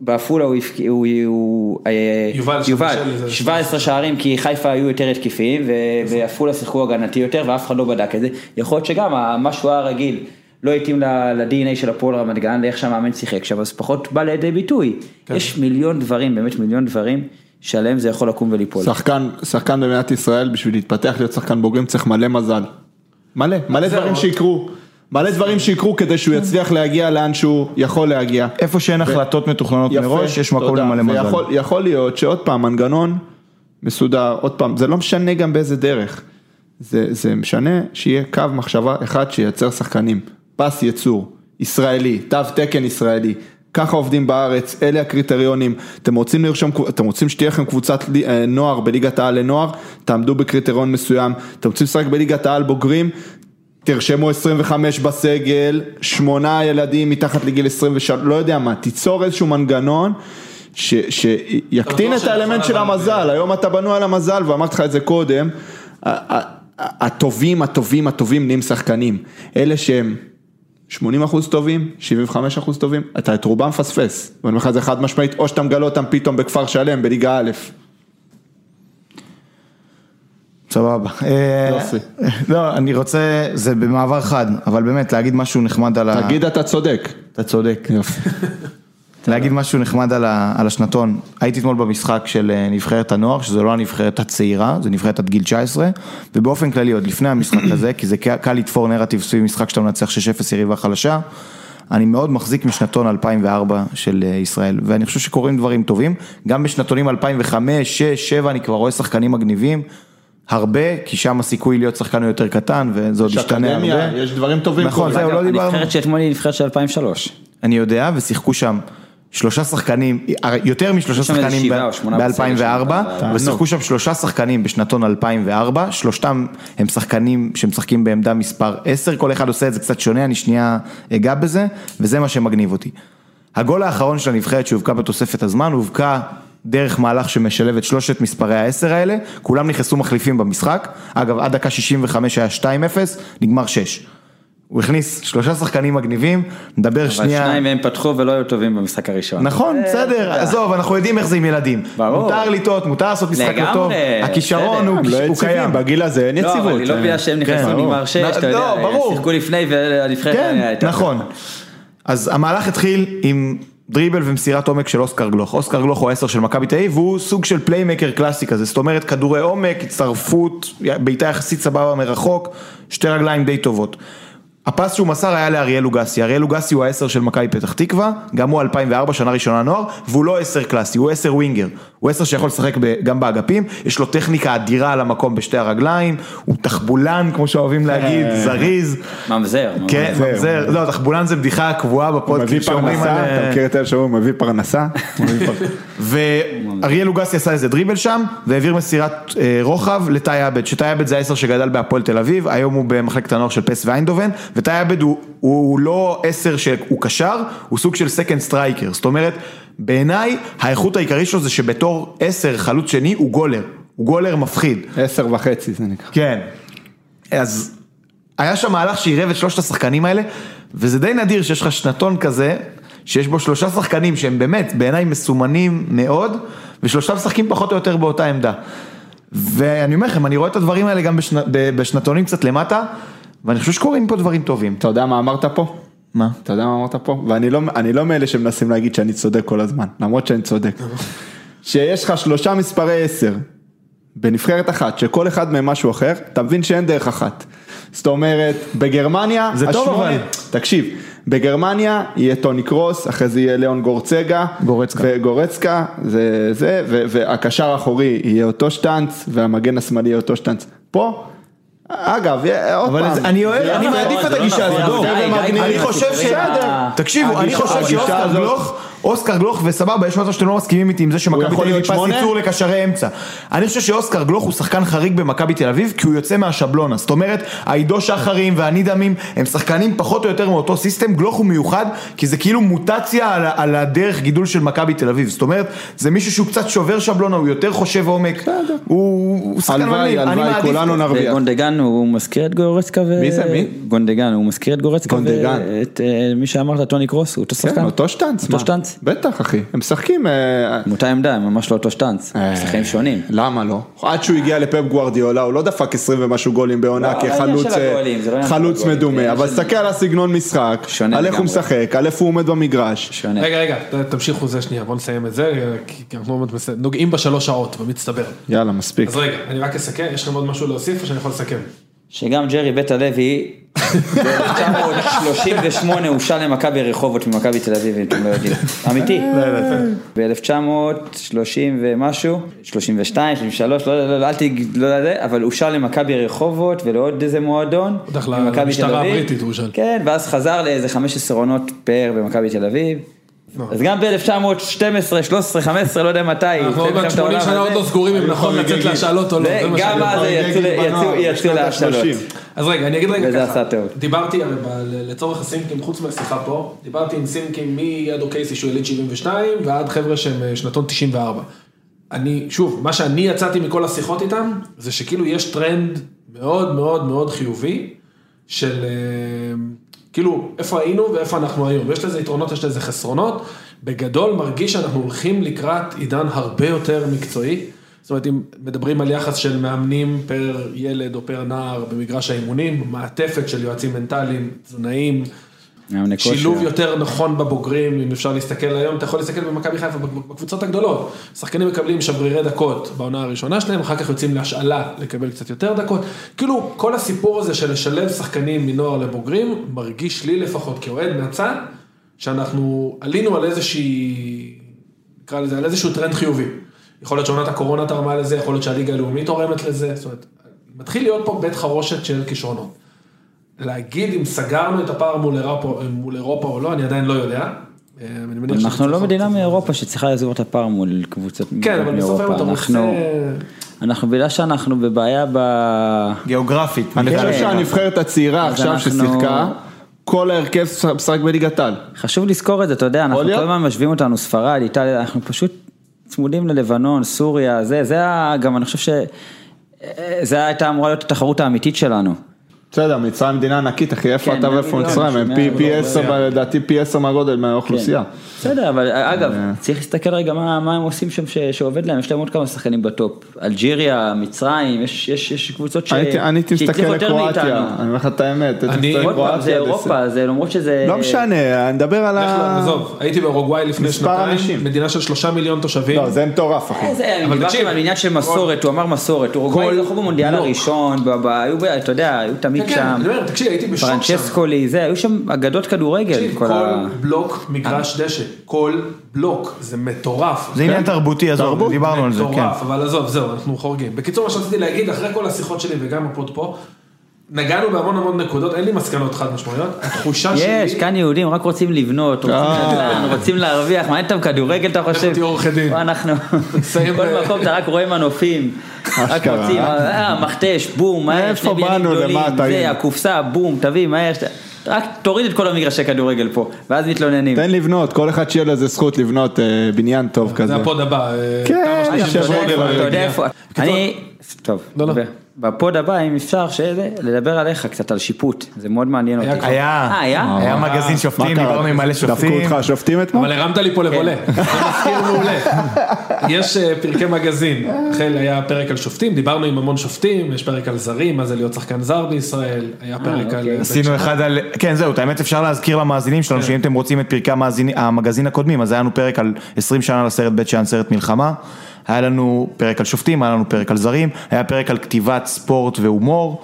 בעפולה הוא הבקיע, הוא, הוא, אה, יובל יובל, בישל איזה 17 שערים כי חיפה היו יותר התקפיים ו- ועפולה שיחקו הגנתי יותר ואף אחד לא בדק את זה, יכול להיות שגם מה שהוא היה רגיל לא התאים ל-DNA של הפועל רמת גן, לאיך שהמאמן שיחק שם, אז פחות בא לידי ביטוי, כן. יש מיליון דברים, באמת מיליון דברים, שעליהם זה יכול לקום וליפול. שחקן, שחקן במדינת ישראל, בשביל להתפתח להיות שחקן בוגרים צריך מלא מזל. מלא, מלא. דברים שיקרו. מלא דברים שיקרו כדי שהוא יצליח להגיע לאן שהוא יכול להגיע. איפה שאין החלטות מתוכננות מראש, יש מקום. למלא מזל. ויכול- יכול להיות שעוד פעם, מנגנון מסודר, עוד פעם, זה לא משנה גם באיזה דרך. זה, זה משנה שיהיה קו מחשבה אחד שייצר שחקנים. פס ייצור, ישראלי, תו תקן ישראלי. ככה עובדים בארץ, אלה הקריטריונים, אתם רוצים לרשום, אתם רוצים שתהיה לכם קבוצת אה, נוער בליגת העל לנוער, תעמדו בקריטריון מסוים, אתם רוצים לשחק בליגת העל בוגרים, תרשמו 25 בסגל, שמונה ילדים מתחת לגיל 23, לא יודע מה, תיצור איזשהו מנגנון ש, שיקטין בטוח את האלמנט של המזל, היום אתה בנוי על המזל ואמרתי לך את זה קודם, הטובים, הטובים, הטובים נהיים שחקנים, אלה שהם 80 אחוז טובים, 75 אחוז טובים, אתה את רובם מפספס, ואני אומר לך זה חד משמעית, או שאתה מגלה אותם פתאום בכפר שלם, בליגה א', סבבה. אה, יופי. לא, אני רוצה, זה במעבר חד, אבל באמת להגיד משהו נחמד על ה... תגיד אתה צודק. אתה צודק. יופי. להגיד משהו נחמד על, ה, על השנתון. הייתי אתמול במשחק של אה, נבחרת הנוער, שזה לא הנבחרת הצעירה, זה נבחרת עד גיל 19, ובאופן כללי, עוד לפני המשחק הזה, כי זה קל לתפור נרטיב סביב משחק שאתה מנצח 6-0 יריבה חלשה, אני מאוד מחזיק משנתון 2004 של אה, ישראל, ואני חושב שקורים דברים טובים, גם בשנתונים 2005, 6, 7, אני כבר רואה שחקנים מגניבים. הרבה, כי שם הסיכוי להיות שחקן הוא יותר קטן, וזה עוד יש ישתנה הרבה. יש דברים טובים. נכון. זהו, לא דיברנו. הנבחרת שאתמול היא נבחרת של 2003. אני יודע, ושיחקו שם שלושה שחקנים, יותר משלושה שחקנים שבעה או שמונה בסגל של ב-2004, 2004. ושיחקו שם שלושה שחקנים בשנתון 2004, שלושתם הם שחקנים שמשחקים בעמדה מספר 10, כל אחד עושה את זה קצת שונה, אני שנייה אגע בזה, וזה מה שמגניב אותי. הגול האחרון של הנבחרת שהובקע בתוספת הזמן, הובקע דרך מהלך שמשלב את שלושת מספרי העשר האלה, כולם נכנסו מחליפים במשחק, אגב עד דקה 65 היה 2-0, נגמר 6. הוא הכניס שלושה שחקנים מגניבים, נדבר אבל שנייה. שניים מהם פתחו ולא היו טובים במשחק הראשון. נכון, בסדר, עזוב, אנחנו יודעים איך זה עם ילדים. ברור. מותר לטעות, מותר לעשות משחק לא לגמרי, טוב, הכישרון. הוא לא הוא יציבים, קיים. בגיל הזה אין לא, יציבות. אבל אני לא מבינה שהם נכנסו כן, נגמר ברור. שש, אתה לא, יודע. שיחקו לפני והנבחרת כן, הייתה- נכון. אז המהלך התחיל עם דריבל ומסירת עומק של אוסקר גלוך. אוסקר גלוך הוא העשר של מכבי תל אביב, והוא סוג של playmaker קלאסי כזה, זאת אומרת כדורי עומק, הצטרפות, בעיטה יחסית סבבה מרחוק, שתי רגליים די טובות. הפס שהוא מסר היה לאריאל לוגסי, אריאל לוגסי הוא העשר של מכבי פתח תקווה, גם הוא 2004, שנה ראשונה נוער, והוא לא עשר קלאסי, הוא עשר winger, הוא עשר שיכול לשחק ב- גם באגפים, יש לו טכניקה אדירה על המקום בשתי הרגליים, הוא תחבולן, כמו שאוהבים להגיד, זריז. ממזר. כן, ממזר. לא, תחבולן זה בדיחה קבועה הוא מביא בפודקאסט שאומרים פרנסה, על... אתה מכיר את אלה שאומרים, הוא מביא פרנסה? ואריאל לוגסי עשה איזה דריבל שם, והעביר מסירת אה, רוחב לטי עבד, שטי עבד זה העשר שגדל בהפועל תל אביב, היום הוא במחלקת הנוער של פס ואיינדובן, וטי עבד הוא, הוא לא עשר שהוא קשר, הוא סוג של second striker, זאת אומרת, בעיניי האיכות העיקרית שלו זה שבתור עשר חלוץ שני הוא גולר, הוא גולר מפחיד. עשר וחצי זה נקרא. כן. אז היה שם מהלך שעירב את שלושת השחקנים האלה, וזה די נדיר שיש לך שנתון כזה, שיש בו שלושה שחקנים שהם באמת בעיניי מסומנים מאוד, ושלושה משחקים פחות או יותר באותה עמדה. ואני אומר לכם, אני רואה את הדברים האלה גם בשנ... בשנתונים קצת למטה, ואני חושב שקורים פה דברים טובים. אתה יודע מה אמרת פה? מה? אתה יודע מה אמרת פה? ואני לא, לא מאלה שמנסים להגיד שאני צודק כל הזמן, למרות שאני צודק. שיש לך שלושה מספרי עשר בנבחרת אחת, שכל אחד מהם משהו אחר, אתה מבין שאין דרך אחת. זאת אומרת, בגרמניה, זה טוב, אבל. תקשיב, בגרמניה יהיה טוני קרוס, אחרי זה יהיה ליאון גורצגה, גורצקה. וגורצקה, זה זה, והקשר האחורי יהיה אותו שטנץ, והמגן השמאלי יהיה אותו שטנץ. פה, אגב, עוד פעם, אני אוהב, אני. מעדיף את לא הגישה נכון, הזאת, אני חושב ש... תקשיבו, אני חושב שאוסקר גלוך אוסקר גלוך וסבבה, יש מצב שאתם לא מסכימים איתי עם זה שמכבי תל אביב פס? ייצור לקשרי אמצע. אני חושב שאוסקר גלוך הוא שחקן חריג במכבי תל אביב, כי הוא יוצא מהשבלונה. זאת אומרת, העידו שחרים והנידמים הם שחקנים פחות או יותר מאותו סיסטם, גלוך הוא מיוחד, כי זה כאילו מוטציה על, על הדרך גידול של מכבי תל אביב. זאת אומרת, זה מישהו שהוא קצת שובר שבלונה, הוא יותר חושב עומק, הוא הוא שחקן מדהים. אני הלוואי, מעדיף- כולנו נרוויח. גונדגן הוא מזכיר את גורצקה ו... מי זה, מי? גונדגן, הוא מזכיר את גורצקה. ואת אה, מי שאמרת, טוני קרוס, הוא אותו שחקן. כן, אותו שטנץ, בטח אחי, הם משחקים, אה, עם אותה עמדה, הם ממש לא אותו שטנץ, אה, שחקנים שונים. למה לא? עד שהוא הגיע לפפ גוארדיולה, הוא לא דפק 20 ומשהו גולים בעונה לא, לא כחלוץ אה, לא זה מדומה, העניין אבל תסתכל על הסגנון משחק, על איך הוא. משחק, על איפה הוא עומד במגרש. רגע, רגע, תמשיכו זה שנייה, בוא נסיים את זה, כי אנחנו נוגעים בשלוש שעות, במצטבר. יאללה, מספיק. אז רגע, אני רק אסכם, יש לכם עוד משהו להוסיף או שאני יכול לסכם? שגם ג'רי בית הלוי ב-1938 הושל למכבי רחובות ממכבי תל אביב, אם אתם לא יודעים. אמיתי. ב-1930 ומשהו, 32, 33, לא, לא, לא, אל תגיד, לא יודע, אבל הושל למכבי רחובות ולעוד איזה מועדון. בטח למשטרה. הבריטית הוא הושל. כן, ואז חזר לאיזה 15 עונות פאר במכבי תל אביב. אז גם ב-1912, 13, 15, לא יודע מתי. אנחנו עוד מעט מלחמת 80 העולם שנה. עוד לא סגורים אם נכון לצאת. להשאלות או לא. שאני- אז יצאו להשאלות. אז רגע, אני אגיד רגע וזה ככה. דיברתי הרי לצורך הסינקים, חוץ מהשיחה פה, דיברתי עם סינקים מיד אוקייסי שהוא יליד 72 ועד חבר'ה שהם אה, שנתון 94. אני, שוב, מה שאני יצאתי מכל השיחות איתם, זה שכאילו יש טרנד מאוד מאוד מאוד חיובי של אה, כאילו איפה היינו ואיפה אנחנו היום, יש לזה יתרונות, יש לזה חסרונות, בגדול מרגיש שאנחנו הולכים לקראת עידן הרבה יותר מקצועי. זאת אומרת, אם מדברים על יחס של מאמנים פר ילד או פר נער במגרש האימונים, מעטפת של יועצים מנטליים, תזונאים. שילוב יותר נכון בבוגרים, אם אפשר להסתכל היום, אתה יכול להסתכל במכבי חיפה בקבוצות הגדולות. שחקנים מקבלים שברירי דקות בעונה הראשונה שלהם, אחר כך יוצאים להשאלה לקבל קצת יותר דקות. כאילו, כל הסיפור הזה של לשלב שחקנים מנוער לבוגרים, מרגיש לי לפחות כאוהד מהצד, שאנחנו עלינו על איזושהי, נקרא לזה, על איזשהו טרנד חיובי. יכול להיות שעונת הקורונה תרמה לזה, יכול להיות שהליגה הלאומית תורמת לזה, זאת אומרת, מתחיל להיות פה בית חרושת של כישרונות. להגיד אם סגרנו את הפער מול אירופה, מול אירופה או לא, אני עדיין לא יודע. אה, אנחנו לא מדינה מאירופה שצריכה לסגור את הפער מול קבוצות כן, אבל בסוף אתה מאירופה. רוצה... אנחנו, אנחנו בגלל שאנחנו בבעיה ב... גיאוגרפית. אני. חושב שהנבחרת הצעירה עכשיו ששיחקה, כל ההרכב משחק בליגת העל. חשוב לזכור את זה, אתה יודע, אנחנו. כל הזמן משווים אותנו, ספרד, איטליה, אנחנו פשוט צמודים ללבנון, סוריה, זה, זה גם אני חושב ש... זה הייתה אמורה להיות התחרות האמיתית שלנו. בסדר, מצרים מדינה ענקית, אחי, איפה כן, אתה ואיפה מצרים, הם מאה פי- עשר, כן. לדעתי פי עשר מהגודל מהאוכלוסייה. בסדר, אבל אגב, צריך להסתכל רגע מה, מה הם עושים שם ש, שעובד להם, יש להם עוד כמה שחקנים בטופ. אלג'יריה, מצרים, יש, יש, יש קבוצות ש... הייתי- אני הייתי מסתכל שהצליחו יותר לקרואטיה, מאיתנו. אני אומר לך את האמת, אני- זה אירופה, זה למרות שזה... לא משנה, אני מדבר על לא, ה... עזוב, הייתי באורוגוואי לפני שנתיים. מדינה של שלושה מיליון תושבים. לא, זה מטורף, אחי. אה, זה, אבל תקשיב, על עניין של מסורת, הוא אמר מסורת, אורוגוואי כל זכו במונדיאל בלוק. הראשון, ב- ב- היו, ב- אתה יודע, היו תמיד כן, כן, שם, אני. פרנצ'סקולי, זה, היו שם אגדות כדורגל, תקשיב, כל כל ה... בלוק מגרש דשא, כל בלוק, זה מטורף. זה עניין תרבותי, עזוב, תרבות. דיברנו על זה, כן. מטורף, אבל עזוב, זהו, אנחנו חורגים. בקיצור, מה שרציתי להגיד, אחרי כל השיחות שלי וגם הפוד פה, נגענו בהמון המון נקודות, אין לי מסקנות חד משמעיות, התחושה שלי... יש, כאן יהודים רק רוצים לבנות, רוצים נדל"ן, רוצים להרוויח, מעניין אותם כדורגל אתה חושב? תהיו עורכי דין. פה אנחנו, כל מקום אתה רק רואה מנופים, רק אשכרה, רוצים, אה? מכתש, בום, מה יש, מאיפה שני בניינים באנו, גדולים, זה? הקופסה, בום, תביא, מה יש, רק תוריד את כל המגרשי כדורגל פה, ואז מתלוננים. תן לבנות, כל אחד שיהיה לו איזה זכות לבנות אה, בניין טוב כזה. זה הפוד הבא. אה, כן, אתה יודע איפה- אני, טוב, לא, לא. בפוד הבא אם אפשר שזה, לדבר עליך קצת על שיפוט, זה מאוד מעניין אותי. כבר. היה, אה, היה? היה מגזין שופטים? דיברנו עם מלא דפקו שופטים. אותך השופטים אתמול? אבל הרמת לי פה לבולה, כן. זה מזכיר מעולה. יש אה, פרקי מגזין, החל היה פרק על שופטים, דיברנו עם המון שופטים, יש פרק על זרים, מה זה להיות שחקן זר בישראל, היה פרק על... אוקיי. אה, עשינו אחד על, כן זהו, האמת אפשר להזכיר למאזינים שלנו שאם אתם רוצים את פרקי המגזין הקודמים, אז היה לנו פרק על 20 שנה לסרט בית שאן, סרט מלחמה, היה לנו פרק על שופטים, היה לנו פרק על זרים, היה פרק על כתיבת ספורט והומור,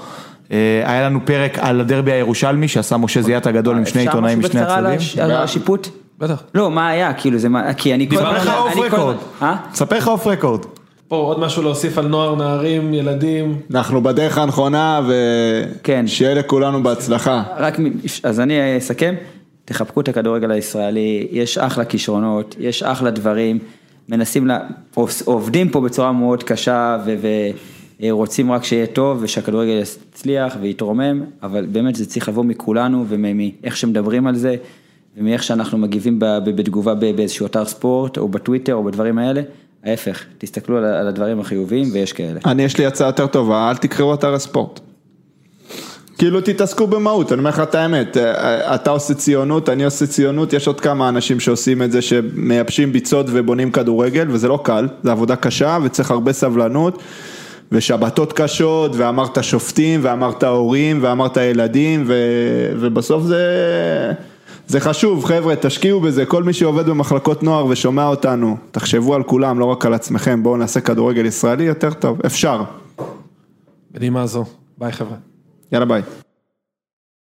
אה, היה לנו פרק על הדרבי הירושלמי שעשה משה זיאת הגדול עם שני עיתונאים אפשר משני משהו בקצרה על הצדדים. הש- על השיפוט? בטח. לא, מה היה, כאילו זה מה, כי אני כל דיברנו הזמן, לך off record. אה? ספר לך off record. פה עוד משהו להוסיף על נוער, נערים, ילדים. אנחנו בדרך הנכונה כן. ושיהיה לכולנו בהצלחה. רק, מ- אז אני אסכם, תחבקו את הכדורגל הישראלי, יש אחלה כישרונות, יש אחלה דברים, מנסים, לה, עובדים פה בצורה מאוד קשה ורוצים רק שיהיה טוב ושהכדורגל יצליח ויתרומם, אבל באמת זה צריך לבוא מכולנו ומאיך שמדברים על זה ומאיך שאנחנו מגיבים בתגובה באיזשהו אתר ספורט או בטוויטר או בדברים האלה. ההפך, תסתכלו על הדברים החיוביים ויש כאלה. אני יש לי הצעה יותר טובה, אל תקראו אתר הספורט. כאילו תתעסקו במהות, אני אומר לך את האמת, אתה עושה ציונות, אני עושה ציונות, יש עוד כמה אנשים שעושים את זה שמייבשים ביצות ובונים כדורגל וזה לא קל, זה עבודה קשה וצריך הרבה סבלנות ושבתות קשות ואמרת שופטים ואמרת הורים ואמרת ילדים ו... ובסוף זה, זה חשוב. חבר'ה תשקיעו בזה, כל מי שעובד במחלקות נוער ושומע אותנו, תחשבו על כולם, לא רק על עצמכם, בואו נעשה כדורגל ישראלי יותר טוב, אפשר. בנימה זו, ביי חבר'ה. יאללה ביי.